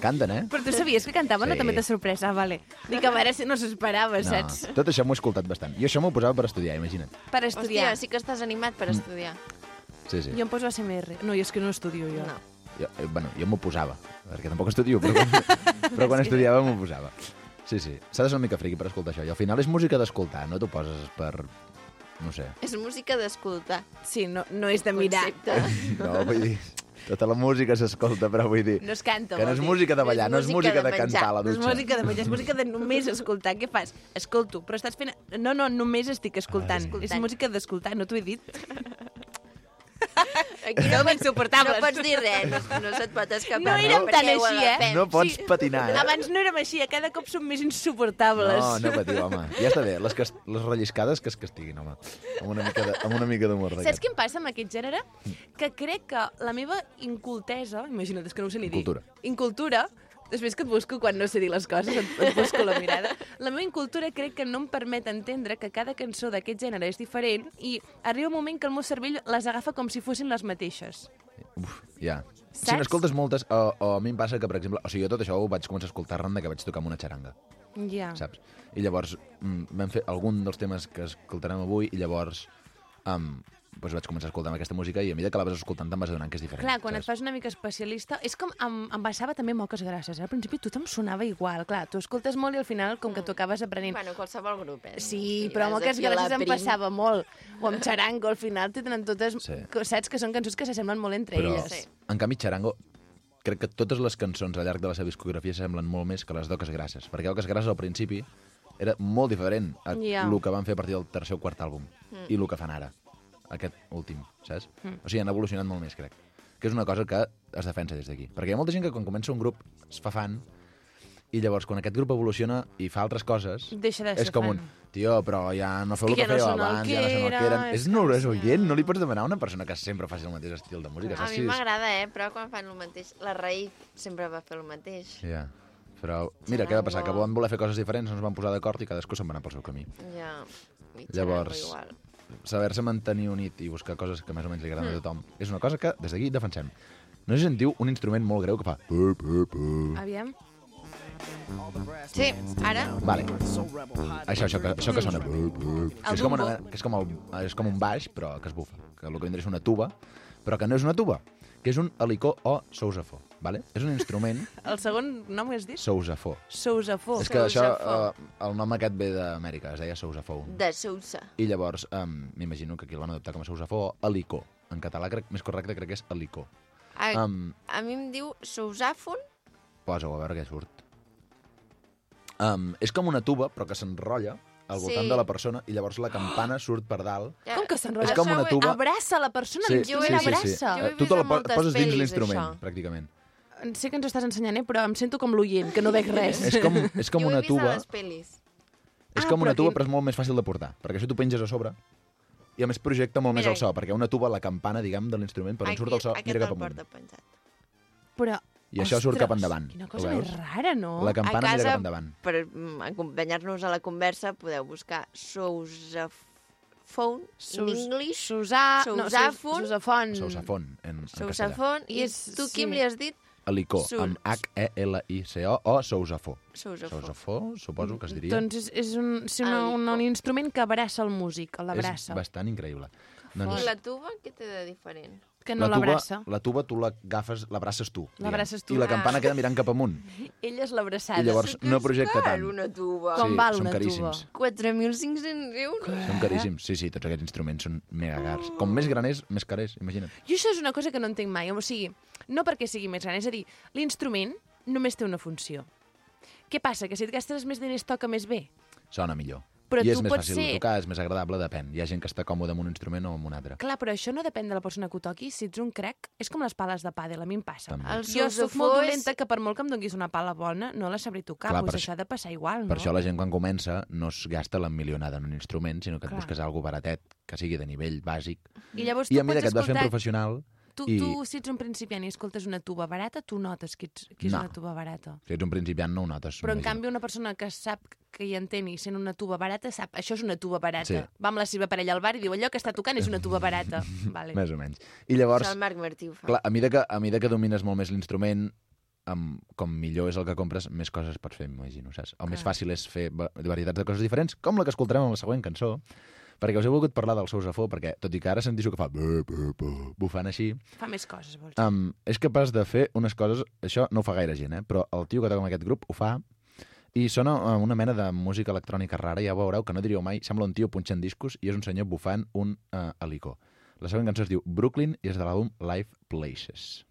Canten, eh? Però tu sabies que cantaven Sí. o també t'ha sorprès? Ah, vale. Dic, a veure si no s'ho esperava, No, saps? tot això m'ho he escoltat bastant. Jo això m'ho posava per estudiar, imagina't. Per estudiar. Hòstia, sí que estàs animat per estudiar. Sí, sí. Jo em poso ASMR. No, jo és que no estudio jo. No. Jo, eh, bueno, jo m'ho posava, perquè tampoc estudio, però quan, però quan estudiava m'ho posava. Sí, sí. S'ha de ser una mica friqui per escoltar això. I al final és música d'escoltar, no t'ho poses per... No sé. És música d'escoltar. Sí, no, no és de mirar. Concepte. No, vull dir... Tota la música s'escolta, però vull dir... No es canta, Que no és música de ballar, no és música de cantar a la No és dutxa. música de menjar, és música de només escoltar. Què fas? Escolto, però estàs fent... No, no, només estic escoltant. Ai. És música d'escoltar, no t'ho he dit? Aquí pots- insuportables. No pots dir res, no, no se't pot escapar. No érem perquè tan així, eh? No pots patinar, eh? Abans no érem així, a cada cop som més insuportables. No, no patiu, home. Ja està bé. Les, cas les relliscades que es castiguin, home. Amb una mica de- amb una mica d'humor Saps què em passa amb aquest gènere? Que crec que la meva incultesa, imagina't, és que no ho sé ni dir. Incultura. Incultura, després que et busco quan no sé dir les coses, et, et busco la mirada. La meva incultura crec que no em permet entendre que cada cançó d'aquest gènere és diferent i arriba un moment que el meu cervell les agafa com si fossin les mateixes. Uf, ja. Si Saps? n'escoltes moltes, o, o a mi em passa que, per exemple, o sigui, jo tot això ho vaig començar a escoltar arran de que vaig tocar amb una xaranga, Ja. saps? I llavors mm, vam fer algun dels temes que escoltarem avui i llavors um, doncs vaig començar a escoltar aquesta música i a mesura que la vas escoltant te'n vas adonant que és diferent. Clar, quan et saps? fas una mica especialista... És com em, em passava també moques gràcies. Al principi tothom sonava igual. Clar, tu escoltes molt i al final, com que tu acabes aprenent... Bueno, qualsevol grup, eh? Sí, Si però la gràcies em passava molt. O amb xarango, al final te tenen totes... Sí. Sí. Saps que són cançons que s'assemblen molt entre Però, elles. Sí. en canvi, Charango, crec que totes les cançons al llarg de la seva discografia s'assemblen molt més que les d'Oques Grasses, perquè Oques Grasses al principi era molt diferent a Ja. el que van fer a partir del tercer o quart àlbum i el que fan ara, aquest últim, saps? O sigui, han evolucionat molt més, crec. Que és una cosa que es defensa des d'aquí. Perquè hi ha molta gent que quan comença un grup es fa fan i llavors quan aquest grup evoluciona i fa altres coses Deixa de és ser com fan. un, tio, però ja no feu És el que que, no fèieu abans, ja no són el que eren. És és no, és oient, no li pots demanar a una persona que sempre faci el mateix estil de música. A saps? mi és- m'agrada, eh? Però quan fan el mateix... La Raïf sempre va fer el mateix. Ja. Però, mira, què va passar? Que van voler fer coses diferents, no es van posar d'acord i cadascú se'n va anar pel seu camí. Ja. Llavors- igual. Saber-se mantenir unit i buscar coses que més o menys li agraden a tothom és una cosa que des d'aquí defensem. No sé si sentiu un instrument molt greu que fa... Aviam. Sí, ara... Vale. Això, això, que, això que sona... que és com, una, que és, com el, és com un baix, però que es bufa. Que el que vindria és una tuba, però que no és una tuba, que és un helicó o sousafó. Vale? És un instrument El segon nom és dit? sousafó. Sousafó. És que això, eh, el nom aquest ve d'Amèrica, es deia sousafó. De Sousa. I llavors, um, m'imagino que aquí el van adoptar com a sousafó o helicó. En català crec, més correcte crec que és helicó. A, Um, a mi em diu Sousàfon. Posa-ho a veure què surt. Um, és com una tuba, però que s'enrotlla al voltant Sí. de la persona i llavors la campana surt per dalt. Com que s'enrotlla? És com una tuba- Abraça la persona, Sí, l'instrument sí, sí, sí. abraça. Jo Tu te la po- poses dins l'instrument, pràcticament. Sé que ens ho estàs ensenyant, eh? però em sento com l'oient, que no veig res. És com, és com jo ho una he vist a tuba, les pel·lis. és Ah, com una tuba, però és molt més fàcil de portar, perquè això tu penges a sobre i a més projecta molt més Mira, el so, perquè una tuba, la campana, diguem, de l'instrument, per on surt el so, mira cap el amunt. porta penjat. Però, I això surt ostres, cap endavant. Quina cosa més rara, no? La campana a mira casa, cap endavant. per mm, acompanyar-nos a la conversa, podeu buscar Sousafon, in English, Susà... Sousàfon. No, Susafon. Sousafon, en, en. Sousafon, i I és- tu, Quim, sí. li has dit Sus- amb H-E-L-I-C-O o sousafó. Sousafó, suposo que es diria. Doncs és, és un, sí, una, un, un instrument que abraça el músic, és l'abraça. bastant increïble. I Doncs, la tuba, què té de diferent? Que no la tuba, l'abraça. la tuba tu l'agafes, l'abraces tu. L'abraces tu. I la Ah. campana queda mirant cap amunt. Ella és l'abraçada. I llavors no és projecta tant. una tuba. Com sí, val són una caríssims. tuba? 4.500 euros. Són caríssims. Sí, sí, tots aquests instruments són mega cars. Com més gran és, més car és, imagina't. Jo això és una cosa que no entenc mai. O sigui, no perquè sigui més gran, és a dir, l'instrument només té una funció. Què passa? Que si et gastes més diners toca més bé? Sona millor. Però I és tu més pots fàcil ser- tocar, és més agradable, depèn. Hi ha gent que està còmode amb un instrument o amb un altre. Clar, però això no depèn de la persona que ho toqui. Si ets un crec, és com les pales de pàdel, a mi em passa. També. El Jo sousafó molt dolenta que per molt que em donguis una pala bona, no la sabré tocar. Clar, per doncs això- això ha de passar igual, no? Per això la gent quan comença no es gasta la milionada en un instrument, sinó que et Clar. busques algo baratet, que sigui de nivell bàsic. I llavors I tu a mesura pots que et vas fent professional, Tu, i- tu, si ets un principiant i escoltes una tuba barata, tu notes que, ets, que és No. una tuba barata. si ets un principiant no ho notes. Però, en canvi, una persona que sap que hi entén i sent una tuba barata, sap, això és una tuba barata. Sí. Va amb la seva parella al bar i diu, allò que està tocant és una tuba barata. vale. Més o menys. I llavors, Això el Marc Martí ho fa. clar, a mesura que, a mesura que domines molt més l'instrument, amb, com millor és el que compres, més coses pots fer, m'imagino, saps? O més Clar. fàcil és fer va- varietats de coses diferents, com la que escoltarem en la següent cançó, perquè us he volgut parlar del sousafó, perquè, tot i que ara sentissu que fa bu, bu, bu, bufant així, Fa més coses, vols dir. um, és capaç de fer unes coses... Això no ho fa gaire gent, eh? però el tio que toca amb aquest grup ho fa i sona una mena de música electrònica rara, ja veureu, que no diríeu mai, sembla un tio punxant discos i és un senyor bufant un uh, helicó. La següent cançó es diu Brooklyn i és de l'àlbum Live Places.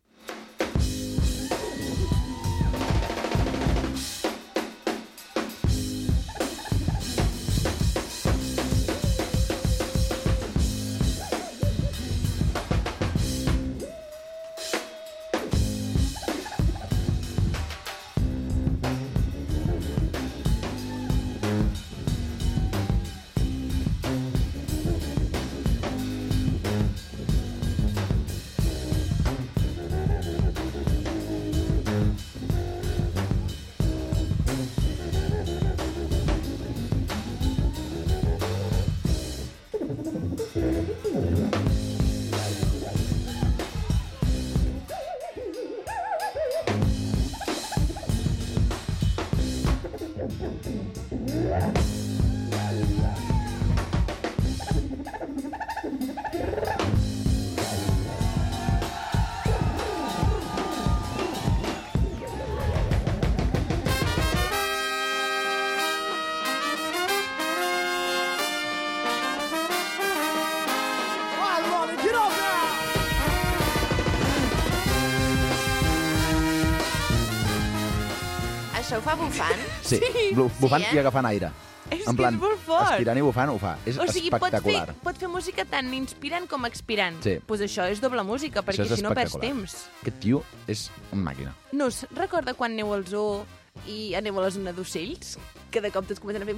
Això ho fa bufant? Sí, bu- bufant Sí, eh? i agafant aire. És en que plan, és molt fort. aspirant i bufant ho fa. És O sigui, pot fer, espectacular. pot fer música tant inspirant com expirant. Sí. pues això és doble música, perquè si no perds espectacular. temps. Aquest tio és una màquina. No recorda quan aneu al zoo i aneu a la zona d'ocells? Que de cop tots comencen a fer...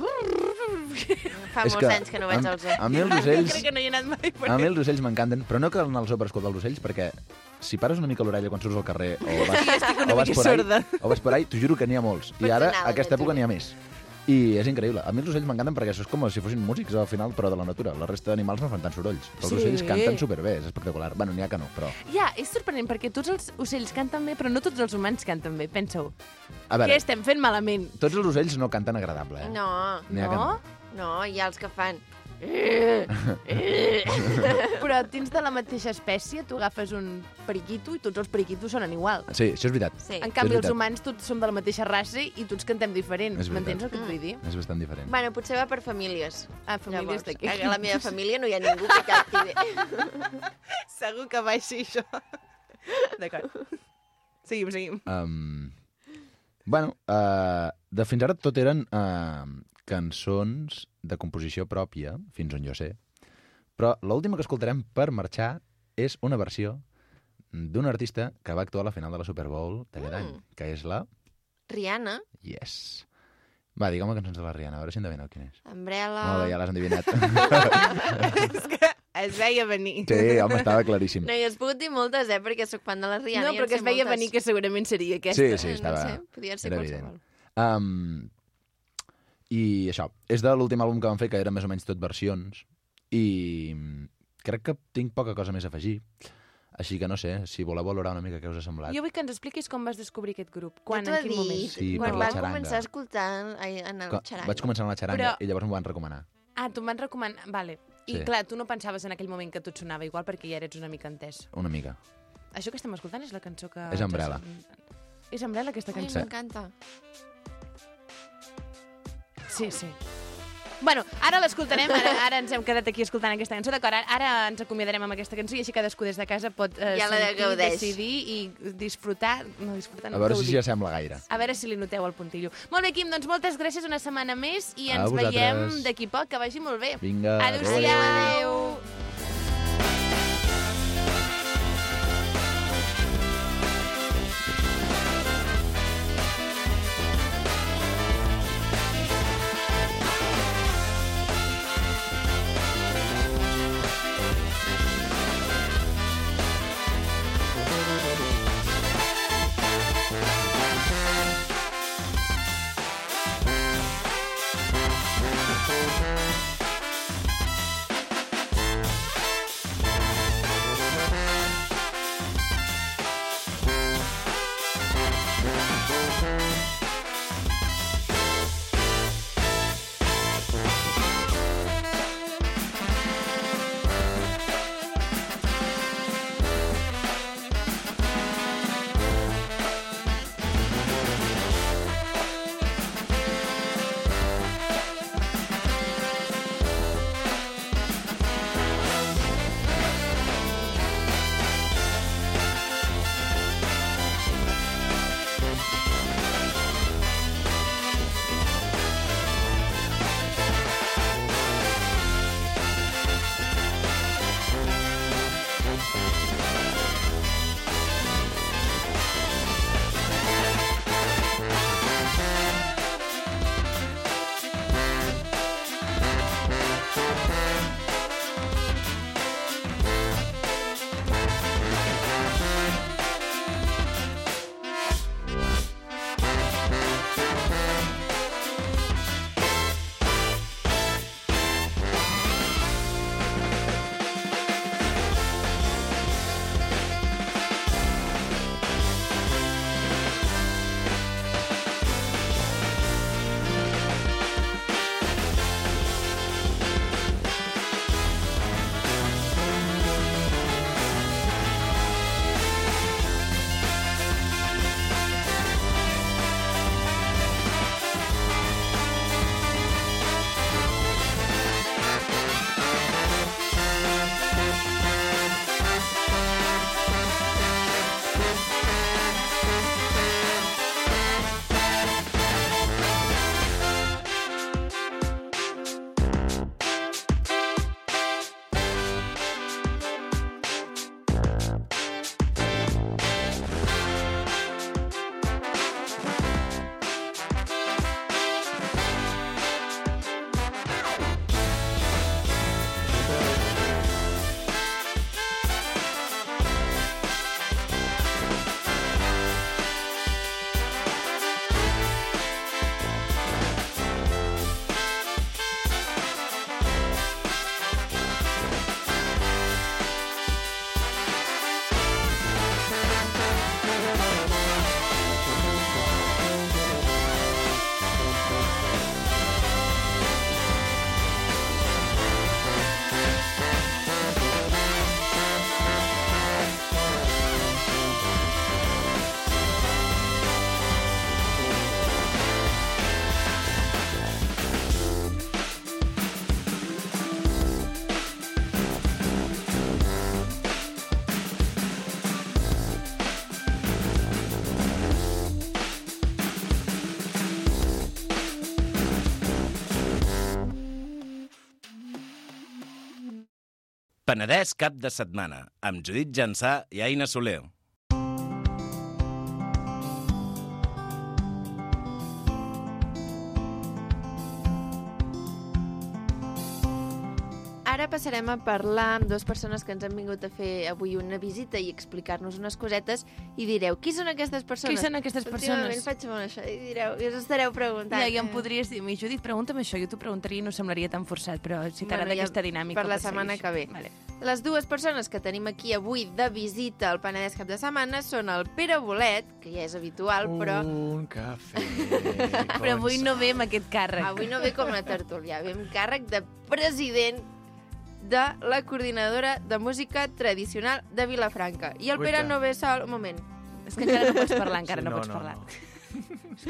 Fa és molts que anys que no vaig al zoo. A mi els Jo ocells... crec que no hi he anat mai. A mi els ocells m'encanten, però no cal anar al zoo per escoltar els ocells, perquè si pares una mica l'orella quan surts al carrer o vas, Sí, o vas mica por ahí, sorda. o vas por ahí, t'ho juro que n'hi ha molts. I Pots ara, anar a aquesta època n'hi ha més. I és increïble. A mi els ocells m'encanten perquè això és com si fossin músics al final, però de la natura. La resta d'animals no fan tant sorolls. Però els Sí. ocells canten superbé, és espectacular. Bueno, n'hi ha que no, però... Ja, és sorprenent, perquè tots els ocells canten bé, però no tots els humans canten bé, pensa-ho. A Què estem fent malament? tots els ocells no canten agradable, eh? No, No? no. no, hi ha els que fan... Però dins de la mateixa espècie, tu agafes un periquito i tots els periquitos sonen igual. Sí, això és veritat. Sí. En canvi, els veritat. humans tots som de la mateixa raça i tots cantem diferent. És veritat. M'entens el que et vull dir? És bastant diferent. Bueno, potser va per famílies. Ah, famílies d'aquí. a la meva família no hi ha ningú que canti bé. Segur que va així, això. D'acord. Seguim, seguim. Um, bueno, uh, de fins ara tot eren uh, cançons de composició pròpia, fins on jo sé. Però l'última que escoltarem per marxar és una versió d'un artista que va actuar a la final de la Super Bowl d'aquest any, Mm. que és la... Rihanna, Yes. Va, digue'm cançons de la Rihanna, a veure si endevineu quin és. Umbrella... Molt bé, ja l'has endevinat. És que es veia venir. sí, home, estava claríssim. No, i has pogut dir moltes, eh, perquè sóc fan de la Rihanna. No, però que es veia moltes. venir que segurament seria aquesta. Sí, sí, estava... No sé, podia ser era qualsevol. Um, I això, és de l'últim àlbum que van fer, que era més o menys tot versions, i crec que tinc poca cosa més a afegir. Així que no sé, si voleu valorar una mica què us ha semblat. Jo vull que ens expliquis com vas descobrir aquest grup. Quan, en quin moment? dit, Sí, quan per la vam xaranga. començar a escoltar ai, en el xaranga. vaig començar amb la xaranga Però- i llavors m'ho van recomanar. Ah, tu em van recomanar... Vale. I Sí. clar, tu no pensaves en aquell moment que tot sonava igual perquè ja eres una mica entès. Una mica. Això que estem escoltant és la cançó que... És Umbrella. És Umbrella, aquesta Ai, cançó? m'encanta. Sí, sí. Bueno, ara l'escoltarem, ara, ara ens hem quedat aquí escoltant aquesta cançó, d'acord? Ara, ara ens acomiadarem amb aquesta cançó i així cadascú des de casa pot eh, Ja la sentir, gaudeix. decidir i disfrutar, no disfrutar, A no, veure si s'hi assembla gaire. A veure si li noteu el puntillo. Molt bé, Quim, doncs moltes gràcies una setmana més i A ens vosaltres. veiem d'aquí poc. Que vagi molt bé. Vinga, Adéu-siau. Adéu. Penedès cap de setmana, amb Judit Jansà i Aina Soler. Passarem a parlar amb dues persones que ens han vingut a fer avui una visita i explicar-nos unes cosetes i direu, qui són aquestes persones? Qui són aquestes Últimament persones? faig molt això i direu, i us estareu preguntant. Ja, ja em podries dir, mi Judit, pregunta'm això, jo t'ho preguntaria i no semblaria tan forçat, però si t'agrada ja aquesta dinàmica... per la setmana que ve. Vale. Les dues persones que tenim aquí avui de visita al Penedès cap de setmana són el Pere Bolet, que ja és habitual, però Un cafè. Però avui no ve amb aquest càrrec. avui no ve com a tertulià, ve amb càrrec de president de la coordinadora de música tradicional de Vilafranca. I el Pere no ve sol... Un moment, És que encara no pots parlar, encara Sí, no, no, pots no, parlar. no.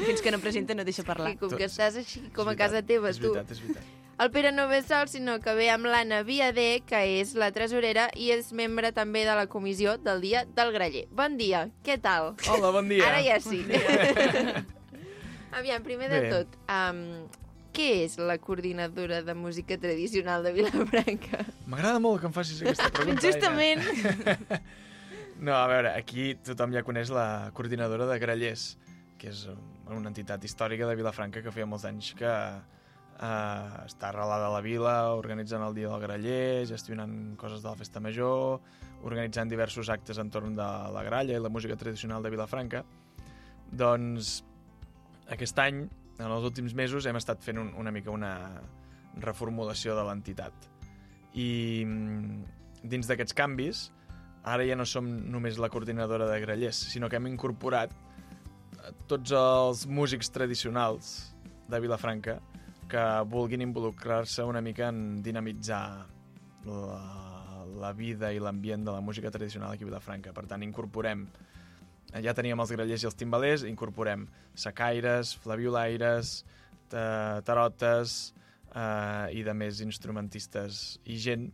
Fins que no presenta no deixa parlar. i com que estàs així com a És casa veritat, teva, és tu. veritat, és veritat. El Pere no ve sol, sinó que ve amb l'Anna Viadé, que és la tresorera i és membre també de la comissió del Dia del Graller. Bon dia, què tal? Hola, bon dia. Ara ja sí. Aviam, primer de Bé. tot, um, què és la coordinadora de música tradicional de Vilafranca? M'agrada molt que em facis aquesta pregunta. Justament. No, a veure, aquí tothom ja coneix la coordinadora de Grallers, que és una entitat històrica de Vilafranca que feia molts anys que eh, està arrelada a la vila, organitzant el Dia del Graller, gestionant coses de la Festa Major, organitzant diversos actes entorn de la gralla i la música tradicional de Vilafranca. Doncs aquest any, en els últims mesos, hem estat fent un, una mica una reformulació de l'entitat. I mm, dins d'aquests canvis, ara ja no som només la coordinadora de grallers, sinó que hem incorporat eh, tots els músics tradicionals de Vilafranca que vulguin involucrar-se una mica en dinamitzar la, la vida i l'ambient de la música tradicional aquí a Vilafranca. Per tant, incorporem ja teníem els grallers i els timbalers, incorporem sacaires, flaviolaires, ta- tarotes eh, i de més instrumentistes i gent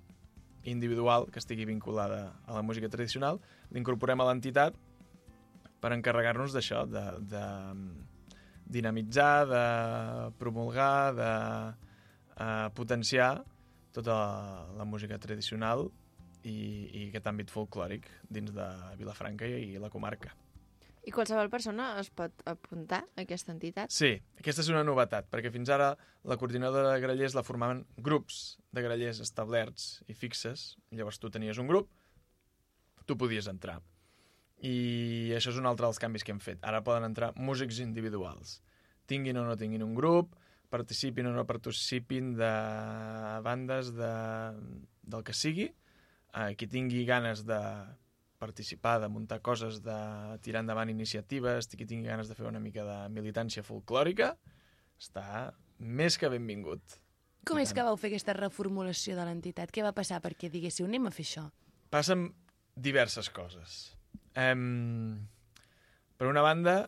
individual que estigui vinculada a la música tradicional, l'incorporem a l'entitat per encarregar-nos d'això, de, de dinamitzar, de promulgar, de eh, potenciar tota la, música tradicional i, i aquest àmbit folclòric dins de Vilafranca i la comarca. I qualsevol persona es pot apuntar a aquesta entitat? Sí, aquesta és una novetat, perquè fins ara la coordinadora de grallers la formaven grups de grallers establerts i fixes. Llavors tu tenies un grup, tu podies entrar. I això és un altre dels canvis que hem fet. Ara poden entrar músics individuals. Tinguin o no tinguin un grup, participin o no participin de bandes de, del que sigui, eh, qui tingui ganes de participar, de muntar coses, de tirar endavant iniciatives, qui tingui ganes de fer una mica de militància folclòrica, està més que benvingut. Com és que vau fer aquesta reformulació de l'entitat? Què va passar perquè diguéssiu, anem a fer això? Passen diverses coses. Um, per una banda,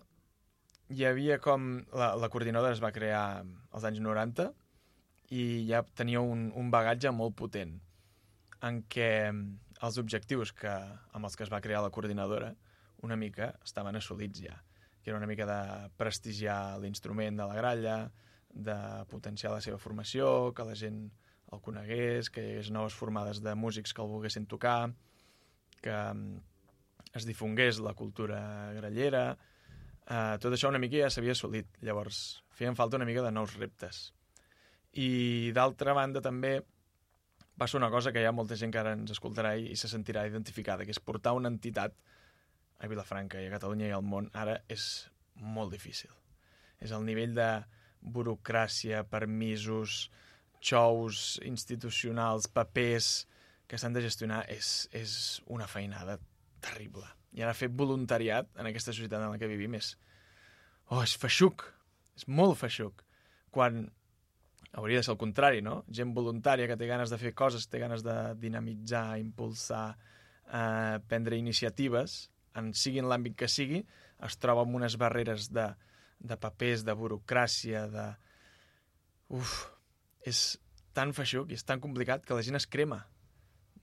hi havia com... La, la coordinadora es va crear als anys 90 i ja tenia un, un bagatge molt potent en què els objectius que, amb els que es va crear la coordinadora una mica estaven assolits ja, que era una mica de prestigiar l'instrument de la gralla, de potenciar la seva formació, que la gent el conegués, que hi hagués noves formades de músics que el volguessin tocar, que mm, es difongués la cultura grallera, eh, tot això una mica ja s'havia assolit, llavors feien falta una mica de nous reptes. I d'altra banda també passa una cosa que hi ha molta gent que ara ens escoltarà i se sentirà identificada, que és portar una entitat a Vilafranca i a Catalunya i al món ara és molt difícil. És el nivell de burocràcia, permisos, xous institucionals, papers que s'han de gestionar és, és una feinada terrible. I ara fer voluntariat en aquesta societat en la que vivim és... Oh, és feixuc! És molt feixuc. Quan hauria de ser el contrari, no? Gent voluntària que té ganes de fer coses, té ganes de dinamitzar, impulsar, eh, prendre iniciatives, en sigui en l'àmbit que sigui, es troba amb unes barreres de, de papers, de burocràcia, de... Uf, és tan feixuc i és tan complicat que la gent es crema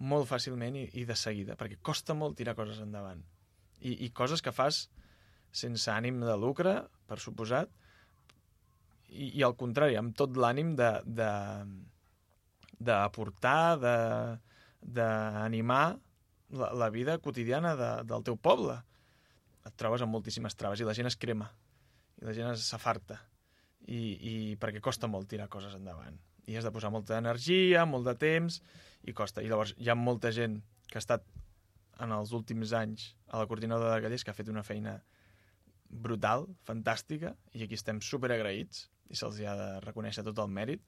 molt fàcilment i, i de seguida, perquè costa molt tirar coses endavant. I, i coses que fas sense ànim de lucre, per suposat, i, i al contrari, amb tot l'ànim de, de, d'aportar, d'animar la, la vida quotidiana de, del teu poble. Et trobes amb moltíssimes traves i la gent es crema, i la gent s'afarta, i, i perquè costa molt tirar coses endavant. I has de posar molta energia, molt de temps, i costa. I llavors hi ha molta gent que ha estat en els últims anys a la coordinadora de Gallers que ha fet una feina brutal, fantàstica, i aquí estem super agraïts, i se'ls ha de reconèixer tot el mèrit,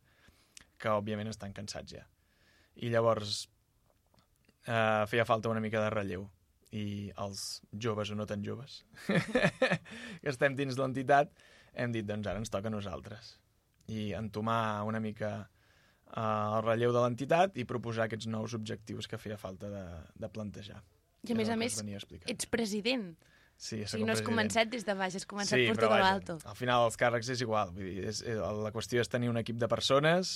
que òbviament estan cansats ja. I llavors eh, feia falta una mica de relleu i els joves o no tan joves que estem dins l'entitat hem dit, doncs ara ens toca a nosaltres i entomar una mica eh, el relleu de l'entitat i proposar aquests nous objectius que feia falta de, de plantejar. I a més a més, a ets president. Sí, sigui, no has començat des de baix, has començat per però tot l'alto. Al final els càrrecs és igual. Vull dir, és, és, la qüestió és tenir un equip de persones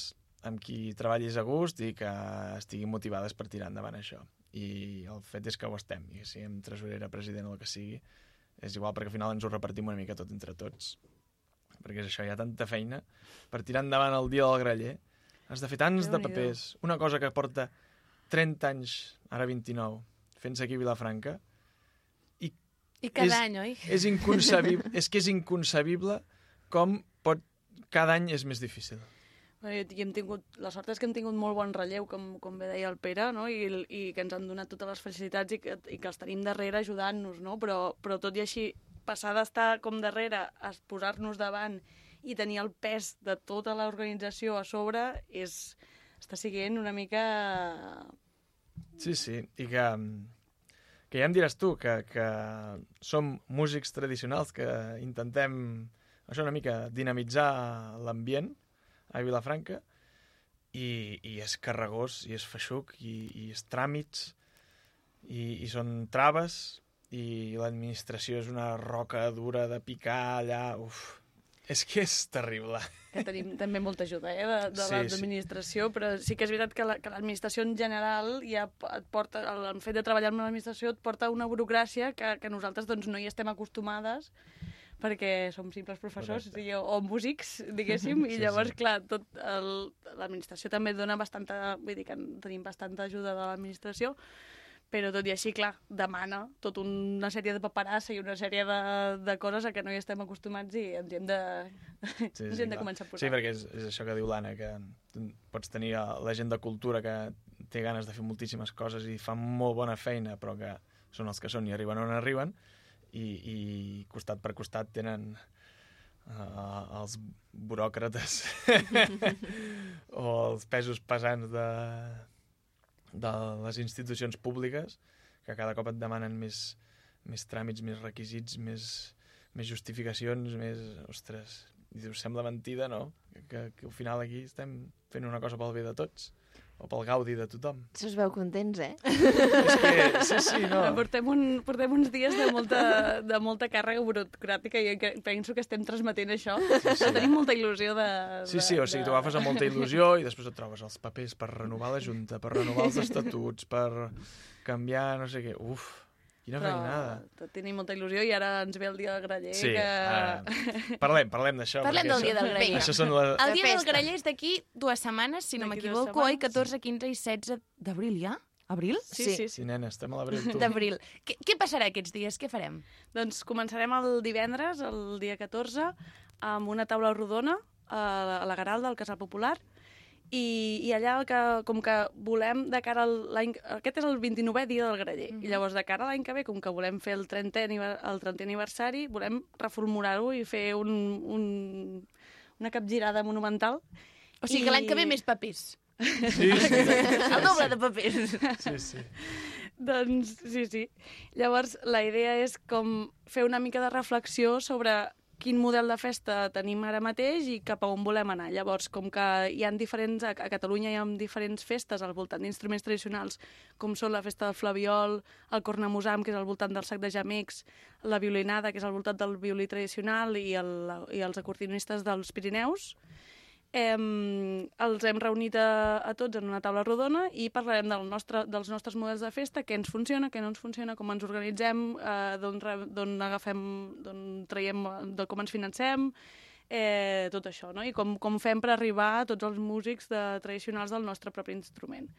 amb qui treballis a gust i que estiguin motivades per tirar endavant això. I el fet és que ho estem, i si siguem tresorera, president o el que sigui, és igual perquè al final ens ho repartim una mica tot entre tots. Perquè és això, hi ha tanta feina. Per tirar endavant el dia del graller has de fer tants de papers. Una cosa que porta 30 anys, ara 29, fent-se aquí a Vilafranca, I cada és- any, oi? és inconcebible, és que és inconcebible com pot... Cada any és més difícil. Bueno, i hem tingut, la sort és que hem tingut molt bon relleu, com, com bé deia el Pere, no? I, i que ens han donat totes les facilitats i que, i que els tenim darrere ajudant-nos, no? Però, però tot i així, passar d'estar com darrere a posar-nos davant i tenir el pes de tota l'organització a sobre és, està siguent una mica... Sí, sí, i que, que ja em diràs tu, que, que som músics tradicionals que intentem això una mica dinamitzar l'ambient a Vilafranca i, i és carregós, i és feixuc, i, i és tràmits, i, i són traves, i l'administració és una roca dura de picar allà, uf, és que és terrible. que tenim també molta ajuda eh, de, de Sí, sí. l'administració, però sí que és veritat que la- que l'administració en general ja et porta, el, fet de treballar amb l'administració et porta una burocràcia que, que nosaltres doncs, no hi estem acostumades perquè som simples professors Correcte. i, o músics, diguéssim, i Sí, llavors, sí. clar, tot l'administració també dona bastanta, vull dir que en- tenim bastanta ajuda de l'administració, però tot i així, clar, demana tota una sèrie de paperassa i una sèrie de, de coses a què no hi estem acostumats i ens hem de, Sí, ens sí, hi hem de començar a posar. Sí, perquè és, és això que diu l'Anna, que pots tenir la gent de cultura que té ganes de fer moltíssimes coses i fan molt bona feina, però que són els que són i arriben on arriben, i, i costat per costat tenen uh, els buròcrates o els pesos pesants de, de les institucions públiques que cada cop et demanen més, més tràmits, més requisits, més, més justificacions, més... Ostres, i dius, sembla mentida, no? Que, que al final aquí estem fent una cosa pel bé de tots, o pel gaudi de tothom. Se us veu contents, eh? És que, sí, sí, no. Portem, un, portem uns dies de molta, de molta càrrega burocràtica i penso que estem transmetent això. Sí, sí. Tenim molta il·lusió de... Sí, sí, o sigui, t'ho agafes amb molta il·lusió i després et trobes els papers per renovar la Junta, per renovar els estatuts, per canviar no sé què. Uf, quina feinada. Però tenim molta il·lusió i ara ens ve el dia del graller. Sí, que... ara, parlem, parlem d'això. Parlem del dia del graller. Això són les... El dia del graller és d'aquí dues setmanes, si no m'equivoco, oi? setmanes. 14, 15 i 16 d'abril ja? Abril? Sí, sí, sí. Sí, nena, estem a l'abril, tu. D'abril. Què, què passarà aquests dies? Què farem? Doncs començarem el divendres, el dia 14, amb una taula rodona a la, a la Garalda, al Casal Popular, i, i allà el que, com que volem de cara al l'any... Aquest és el 29è dia del graller. Mm -hmm. I llavors de cara a l'any que ve, com que volem fer el 30è, aniver- el 30è aniversari, volem reformular-ho i fer un, un, una capgirada monumental. O sigui que l'any que ve més papers. Sí, sí, El doble de papers. sí, sí. Doncs sí, sí. Llavors, la idea és com fer una mica de reflexió sobre quin model de festa tenim ara mateix i cap a on volem anar. Llavors, com que hi ha diferents, a Catalunya hi ha diferents festes al voltant d'instruments tradicionals, com són la festa del flabiol, el cornamusam, que és al voltant del sac de jamecs, la violinada, que és al voltant del violí tradicional, i, el, i els acordinistes dels Pirineus, Em, els hem reunit a, a tots en una taula rodona i parlarem del nostre, dels nostres models de festa, què ens funciona, què no ens funciona, com ens organitzem, eh, d'on agafem, d'on traiem, de com ens financem, eh, tot això, no? I com, com fem per arribar a tots els músics de, tradicionals del nostre propi instrument.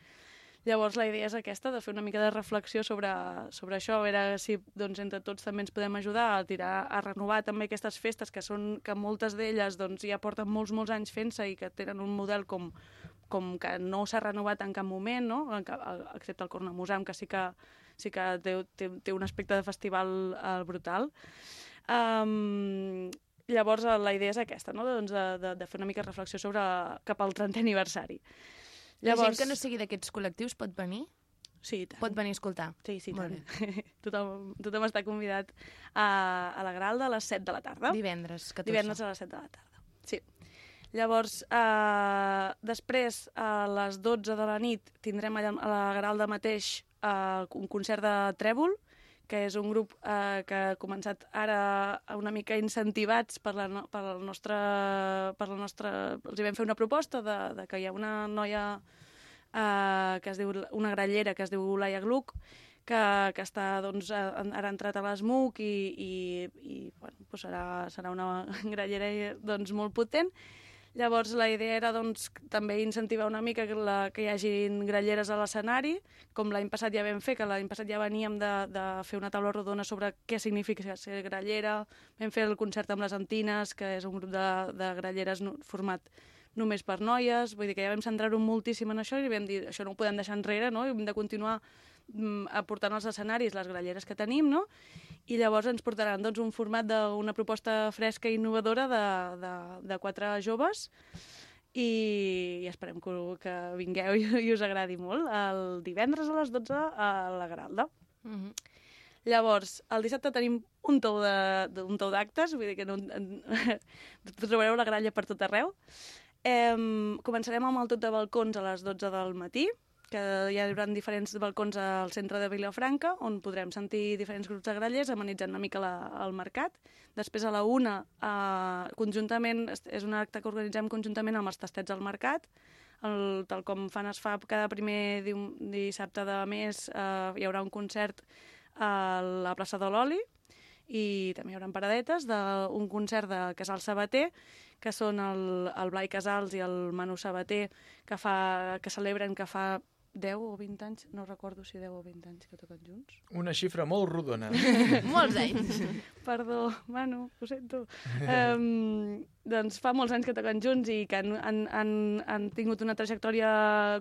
Llavors la idea és aquesta, de fer una mica de reflexió sobre, sobre això, a veure si doncs, entre tots també ens podem ajudar a tirar, a renovar també aquestes festes que són que moltes d'elles doncs, ja porten molts, molts anys fent-se i que tenen un model com, com que no s'ha renovat en cap moment, no? Excepte el Cornamusam, que sí que, sí que té, té, té un aspecte de festival eh, brutal. Um, llavors la idea és aquesta, no? doncs de, de, de fer una mica de reflexió sobre cap al 30è aniversari. La gent que no sigui d'aquests col·lectius pot venir? Sí, tant. Pot venir a escoltar? Sí, sí, tant. tothom, tothom està convidat a, a la Gralda a les 7 de la tarda. Divendres, 14. Divendres a les 7 de la tarda, sí. Llavors, eh, després, a les 12 de la nit, tindrem allà a la Gralda mateix eh, un concert de Trèvol, que és un grup eh, que ha començat ara una mica incentivats per la, per la nostra... Per la nostra els hi vam fer una proposta de, de que hi ha una noia eh, que es diu, una grallera que es diu Laia Gluck, que, que està, doncs, ara ha entrat a l'ESMUC i, i, i bueno, doncs serà, serà una grallera doncs, molt potent. Llavors la idea era doncs, també incentivar una mica que, la, que hi hagin gralleres a l'escenari, com l'any passat ja vam fer, que l'any passat ja veníem de, de fer una taula rodona sobre què significa ser grallera, vam fer el concert amb les Antines, que és un grup de, de gralleres format només per noies, vull dir que ja vam centrar-ho moltíssim en això i vam dir, això no ho podem deixar enrere, no? I hem de continuar mm, aportant als escenaris les gralleres que tenim, no? I llavors ens portaran doncs, un format d'una proposta fresca i innovadora de, de, de quatre joves i, i esperem que, que vingueu i, i us agradi molt. El divendres a les 12 a la Gralda. Mm -hmm. Llavors, el dissabte tenim un tou d'actes, vull dir que no, en, trobareu la gralla per tot arreu. Em, començarem amb el tot de balcons a les 12 del matí, que hi haurà diferents balcons al centre de Vilafranca, on podrem sentir diferents grups de grallers amenitzant una mica la, el mercat. Després a la una, eh, conjuntament, és- un acte que organitzem conjuntament amb els tastets al mercat, el, tal com fan es fa cada primer dissabte de mes, eh, hi haurà un concert a la plaça de l'Oli, i també hi haurà paradetes d'un concert de Casal Sabater, que són el, el Blai Casals i el Manu Sabater, que, fa, que celebren que fa 10 o 20 anys, no recordo si 10 o 20 anys que toquen junts. Una xifra molt rodona. Molts anys. Perdó, Manu, ho sento. um, doncs fa molts anys que toquen junts i que han, han, han, han tingut una trajectòria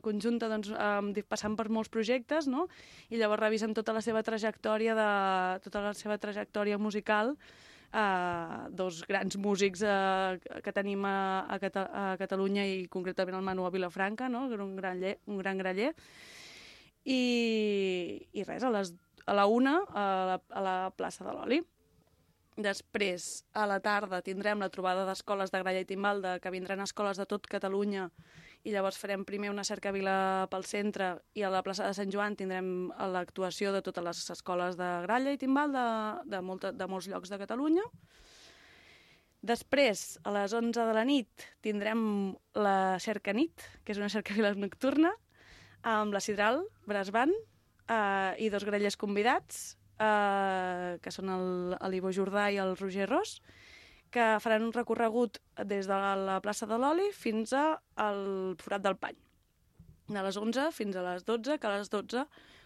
conjunta doncs, um, passant per molts projectes, no? I llavors revisen tota la seva trajectòria de tota la seva trajectòria musical uh, dos grans músics uh, que tenim a, a, a Catalunya i concretament el Manu a Vilafranca, no? un gran, lle, un gran graller. I, i res, a, les, a la una a la, a la plaça de l'Oli. Després, a la tarda, tindrem la trobada d'escoles de gralla i timbal, de, que vindran escoles de tot Catalunya, i llavors farem primer una cercavila pel centre i a la plaça de Sant Joan tindrem l'actuació de totes les escoles de gralla i timbal de, de, molta, de molts llocs de Catalunya. Després, a les 11 de la nit, tindrem la cercanit, que és una cercavila nocturna, amb la Sidral, Brasban, eh, i dos grellers convidats, eh, que són l'Ivo Jordà i el Roger Ros, que faran un recorregut des de la plaça de l'Oli fins al Forat del Pany. De les 11 fins a les 12, que a les 12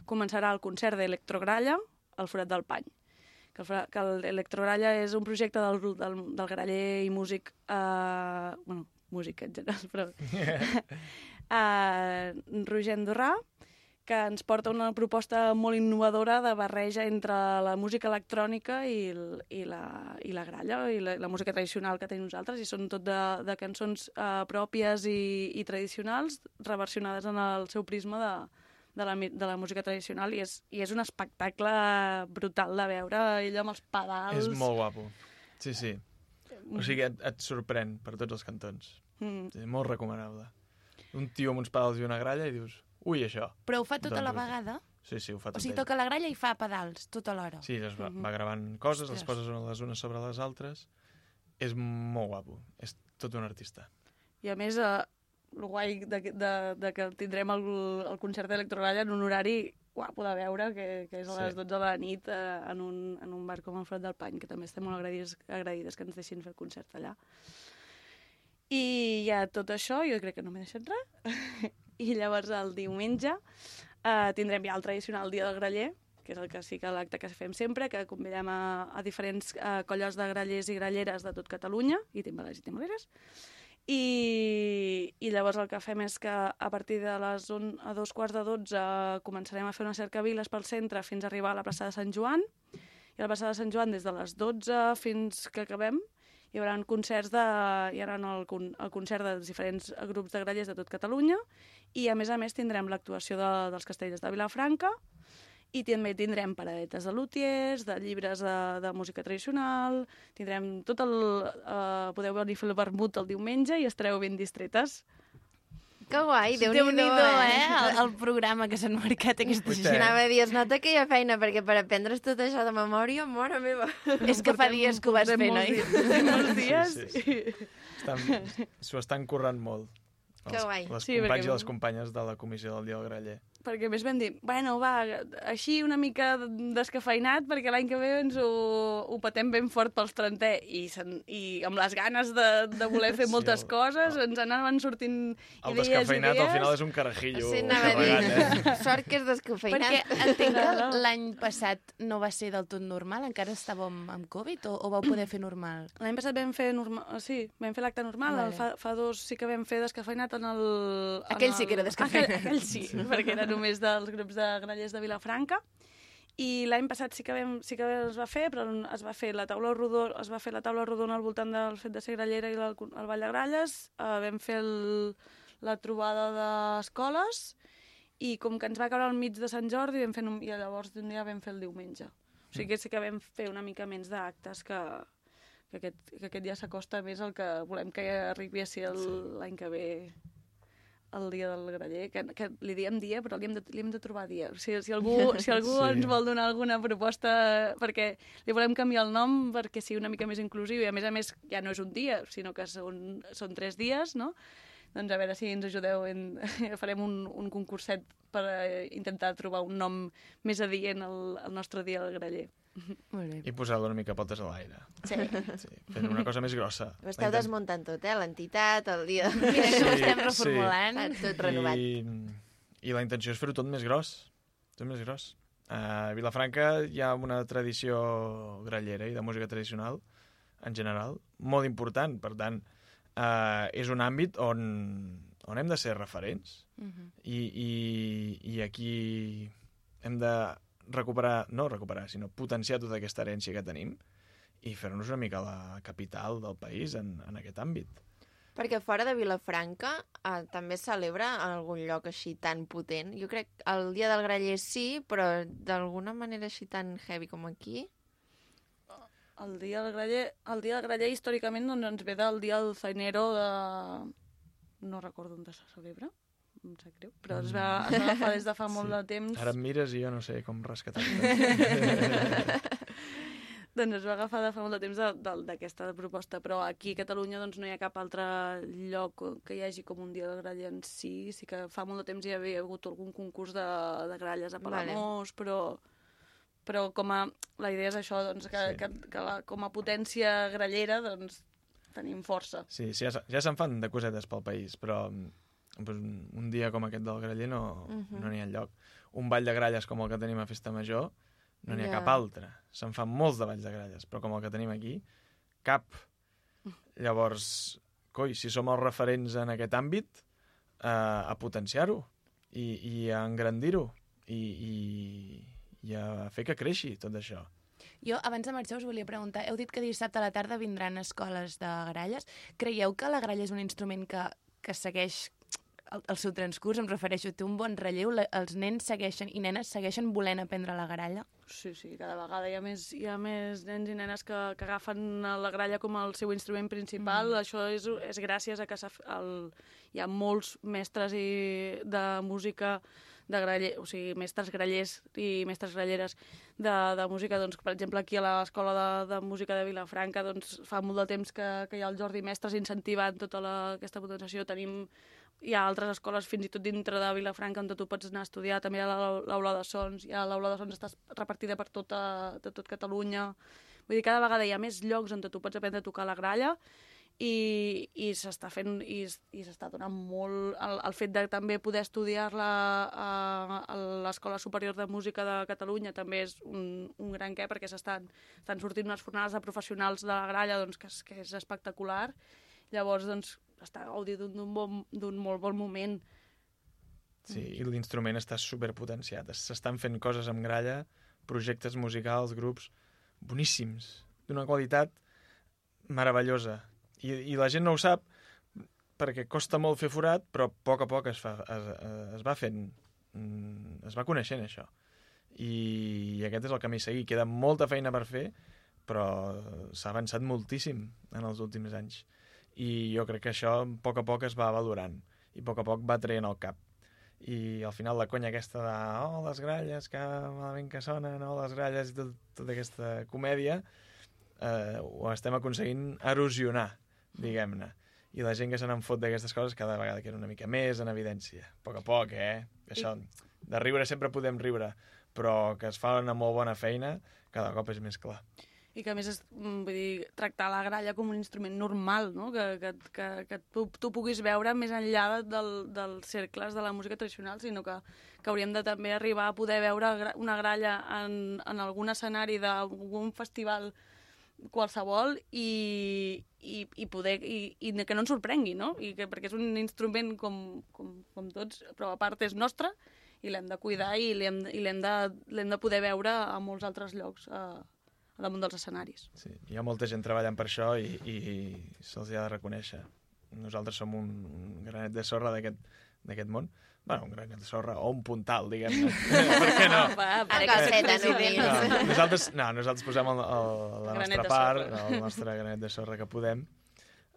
començarà el concert d'Electrogralla al Forat del Pany. Que el, que l'Electrogralla és un projecte del, del, del graller i músic, eh, bueno, músic en general, però eh, Roger Andorrà, que ens porta una proposta molt innovadora de barreja entre la música electrònica i, i, la, i la gralla, i la, la música tradicional que tenim nosaltres, i són tot de, de cançons eh, pròpies i, i tradicionals, reversionades en el seu prisma de, de, la, de la música tradicional, i és, i és un espectacle brutal de veure, ell amb els pedals... És molt guapo. Sí, sí. O sigui, et, et sorprèn per tots els cantons. Mm. És molt recomanable. Un tio amb uns pedals i una gralla i dius, ui, això. Però ho fa tota Doncs la vegada? Sí, sí, ho fa O tot sigui, ell. toca la gralla i fa pedals tota l'hora? Sí, es va, Mhm. va gravant coses, les poses les unes sobre les altres. És molt guapo. És tot un artista. I a més, eh, el guai de, de, de que tindrem el, el concert d'Electroralla en un horari guapo de veure, que, que és a les Sí. 12 de la nit eh, en, un, en un bar com el Front del Pany, que també estem molt agraïdes, agraïdes que ens deixin fer el concert allà. I ja tot això, jo crec que no m'he deixat res. I llavors el diumenge eh, tindrem ja el tradicional Dia del Graller, que és el que sí que l'acte que fem sempre, que convidem a, a diferents eh, colles de grallers i gralleres de tot Catalunya, i timbalers i timbaleres, i, i llavors el que fem és que a partir de les on, a dos quarts de dotze començarem a fer una cercaviles pel centre fins a arribar a la plaça de Sant Joan, i a la plaça de Sant Joan des de les 12 fins que acabem hi haurà concerts de, hi haurà el, el concert dels diferents grups de grallers de tot Catalunya i a més a més tindrem l'actuació de, dels castellers de Vilafranca i també tindrem paradetes de lutiers, de llibres de, de música tradicional, tindrem tot el... Uh, podeu venir a fer el vermut el diumenge i estareu ben distretes. Que guai, Déu-n'hi-do, Déu-n'hi-do, eh? El, el programa que s'han marcat aquesta Vostè- gent. Anava a dir, es nota que hi ha feina, perquè per aprendre's tot això de memòria, mora meva. És que fa dies que ho vas noi? Portem molts dies. Sí, sí, Estan- S'ho estan currant molt. Que guai. Les Sí, companys perquè- i les companyes de la comissió del Dia del Graller. Perquè més vam dir, bueno, va, així una mica descafeinat, perquè l'any que ve ens ho, ho patem ben fort pels 30 i, sen, i amb les ganes de, de voler fer Sí, moltes el- coses, ens anaven sortint El idees, descafeinat idees. al final és un carajillo Sí, anava a carregat, eh? dir, sort que és descafeinat. Perquè entenc que l'any passat no va ser del tot normal, encara estàvem amb Covid, o, o vau poder fer normal? L'any passat vam fer, normal, sí, vam fer l'acte normal, Vale. vale. fa, fa dos sí que vam fer descafeinat en el... en Aquell sí que era el- descafeinat. Aquell, aquell sí, perquè era només dels grups de grallers de Vilafranca. I l'any passat sí que, vam, sí que es va fer, però es va fer la taula rodona, es va fer la taula rodona al voltant del fet de ser grallera i el, el ball de gralles, uh, vam fer el, la trobada d'escoles i com que ens va caure al mig de Sant Jordi vam fer, un- i llavors d'un dia vam fer el diumenge. O sigui que sí que vam fer una mica menys d'actes que, que, aquest, que aquest dia s'acosta més al que volem que arribi a ser l'any que ve el dia del graller, que, que li diem dia, però li hem de, li hem de trobar dia. O sigui, si algú, si algú Sí. ens vol donar alguna proposta, perquè li volem canviar el nom perquè sigui una mica més inclusiu i a més a més ja no és un dia, sinó que són, són tres dies, no? Doncs a veure si ens ajudeu, en, farem un, un concurset per eh, intentar trobar un nom més adient al, al nostre dia del graller. Molt bé. I posar-lo una mica potes a l'aire. Sí. Sí, fent una cosa més grossa. Ho esteu La inten- desmuntant tot, eh? L'entitat, el dia... Mira que ho Sí, estem sí. reformulant. Està tot renovat. I, I la intenció és fer-ho tot més gros. Tot més gros. A Vilafranca hi ha una tradició grallera i de música tradicional, en general, molt important. Per tant, eh, és un àmbit on, on hem de ser referents. Mhm. I, i, i aquí hem de recuperar, no recuperar, sinó potenciar tota aquesta herència que tenim i fer-nos una mica la capital del país en, en aquest àmbit. Perquè fora de Vilafranca eh, també es celebra en algun lloc així tan potent. Jo crec que el dia del graller sí, però d'alguna manera així tan heavy com aquí. El dia del graller, el dia del graller històricament doncs, ens ve del dia del zainero de... No recordo on se celebra, em sap greu, però es va, es va agafar des de fa molt de temps. Ara em mires i jo no sé com rescatar-te. Doncs es va agafar de fa molt de temps de- de- d'aquesta proposta, però aquí a Catalunya doncs, no hi ha cap altre lloc que hi hagi com un dia del graller en si. Sí que fa molt de temps hi havia hagut algun concurs de, de gralles a Vale. Palamós, però, però com a, la idea és això, doncs, que, Sí. que, que la, com a potència grallera doncs, tenim força. Sí, sí ja, ja se'n fan de cosetes pel país, però mm, pues, un, dia com aquest del graller no Mhm. no n'hi ha lloc. Un ball de gralles com el que tenim a Festa Major no n'hi ha Ja. cap altre. Se'n fan molts de balls de gralles, però com el que tenim aquí, cap. Llavors, coi, si som els referents en aquest àmbit, eh, a potenciar-ho i, i a engrandir-ho i, i, i a fer que creixi tot això. Jo, abans de marxar, us volia preguntar, heu dit que dissabte a la tarda vindran escoles de gralles. Creieu que la gralla és un instrument que, que segueix el, el seu transcurs? Em refereixo, té un bon relleu? La, els nens segueixen i nenes segueixen volent aprendre la gralla? Sí, sí, cada vegada hi ha més, hi ha més nens i nenes que, que agafen la gralla com el seu instrument principal. Mm. Això és, és gràcies a que el, hi ha molts mestres i de música de graller, o sigui, mestres grallers i mestres gralleres de, de música, doncs, per exemple, aquí a l'Escola de, de Música de Vilafranca, doncs, fa molt de temps que, que hi ha el Jordi Mestres incentivant tota la, aquesta potenciació. Tenim hi ha altres escoles, fins i tot dintre de Vilafranca, on tu pots anar a estudiar. També hi ha la- l'aula de sons. Hi ha l'aula de sons està repartida per tota, de tot Catalunya. Vull dir, cada vegada hi ha més llocs on tu pots aprendre a tocar la gralla i, i s'està fent i, i s'està donant molt el, el fet de també poder estudiar-la a, a l'Escola Superior de Música de Catalunya també és un, un gran què perquè s'estan estan sortint unes fornades de professionals de la gralla doncs, que, que és espectacular llavors doncs està gaudint d'un- d'un bon, d'un molt bon moment Sí, i l'instrument està superpotenciat. Es- S'estan fent coses amb gralla, projectes musicals, grups boníssims, d'una qualitat meravellosa. I, I la gent no ho sap perquè costa molt fer forat, però a poc a poc es, fa, es, es va fent, mm, es va coneixent això. I aquest és el camí a seguir. Queda molta feina per fer, però s'ha avançat moltíssim en els últims anys. I jo crec que això a poc a poc es va valorant i a poc a poc va traient el cap i al final la conya aquesta de oh, les gralles, que malament que sonen, oh, les gralles i tot, tota aquesta comèdia eh, ho estem aconseguint erosionar, diguem-ne. I la gent que se n'en fot d'aquestes coses cada vegada queda una mica més en evidència. A poc a poc, eh? Això, de riure sempre podem riure, però que es fa una molt bona feina cada cop és més clar. I que a més és, mm, vull dir, tractar la gralla com un instrument normal, no? que, que, que, que tu, tu puguis veure més enllà de- del, dels cercles de la música tradicional, sinó que, que hauríem de també arribar a poder veure una gralla en, en algun escenari d'algun festival qualsevol i, i, i poder i, i que no ens sorprengui, no? I que, perquè és un instrument com, com, com tots, però a part és nostre i l'hem de cuidar i l'hem de, de poder veure a molts altres llocs a damunt dels escenaris. Sí, hi ha molta gent treballant per això i, i se'ls ha de reconèixer. Nosaltres som un, un granet de sorra d'aquest d'aquest món. bueno, un granet de sorra o un puntal, diguem-ne. per què no? Va, Una que- calceta, sí, només. No, nosaltres, no, nosaltres posem el, el, la Granet nostra part, el nostre granet de sorra que podem.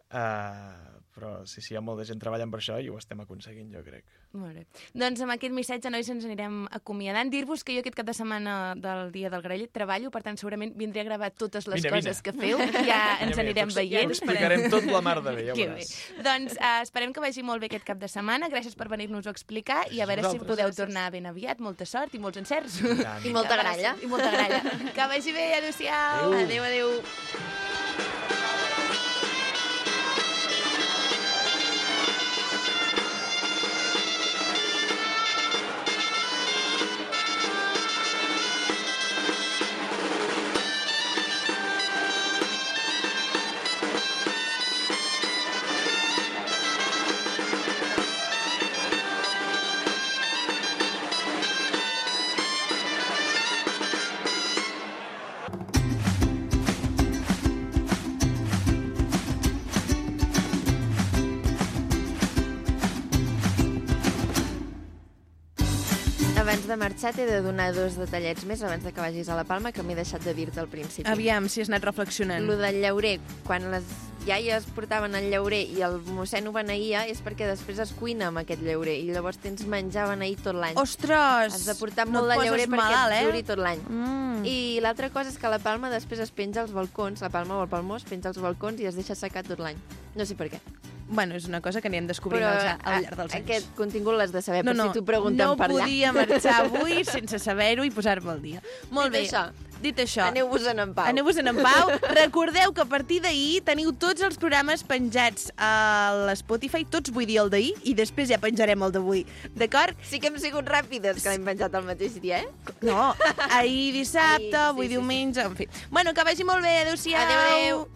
Uh, però sí, sí, hi ha molta gent treballant per això i ho estem aconseguint, jo crec. Molt bé. Doncs amb aquest missatge, nois, ens anirem acomiadant. Dir-vos que jo aquest cap de setmana del Dia del Graell treballo, per tant, segurament vindré a gravar totes les Vine, coses vine. que feu. Ja ens Mira, anirem t'ho- veient. T'ho explicarem tot la mar de bé, ja ho Que bé. veuràs. Doncs uh, esperem que vagi molt bé aquest cap de setmana. Gràcies per venir-nos-ho a explicar i a veure si Vosaltres. podeu tornar ben aviat. Molta sort i molts encerts. tant. I molta gralla. I molta gralla. Que vagi bé, adéu-siau. Adéu, adéu. Abans marxar t'he de donar dos detallets més abans de que vagis a la Palma que m'he deixat de dir-te al principi. Aviam, si has anat reflexionant. Lo del llaurer, quan les iaies portaven el llaurer i el mossèn ho beneïa és perquè després es cuina amb aquest llaurer i llavors tens menjar beneït tot l'any. Ostres! Has de portar no molt et de llaurer perquè malalt, et eh? duri tot l'any. Mm. I l'altra cosa és que la palma després es penja als balcons, la palma o el palmó es penja als balcons i es deixa assecar tot l'any. No sé per què. Bueno, és una cosa que anirem descobrint Però al, al a- llarg dels anys. aquest contingut l'has de saber, per si t'ho pregunten no per allà. podia marxar avui sense saber-ho i posar-me al dia. Molt Dit bé. això, Dit això, Aneu-vos-en en pau. Aneu-vos-en en pau. Recordeu que a partir d'ahir teniu tots els programes penjats a l'Spotify, tots vull dir el d'ahir, i després ja penjarem el d'avui. D'acord? Sí que hem sigut ràpides, que l'hem penjat el mateix dia, eh? No, ahir dissabte, Ahir, sí, avui sí, sí. diumenge, en fi. Bueno, que vagi molt bé, adeu-siau. Adéu, adéu.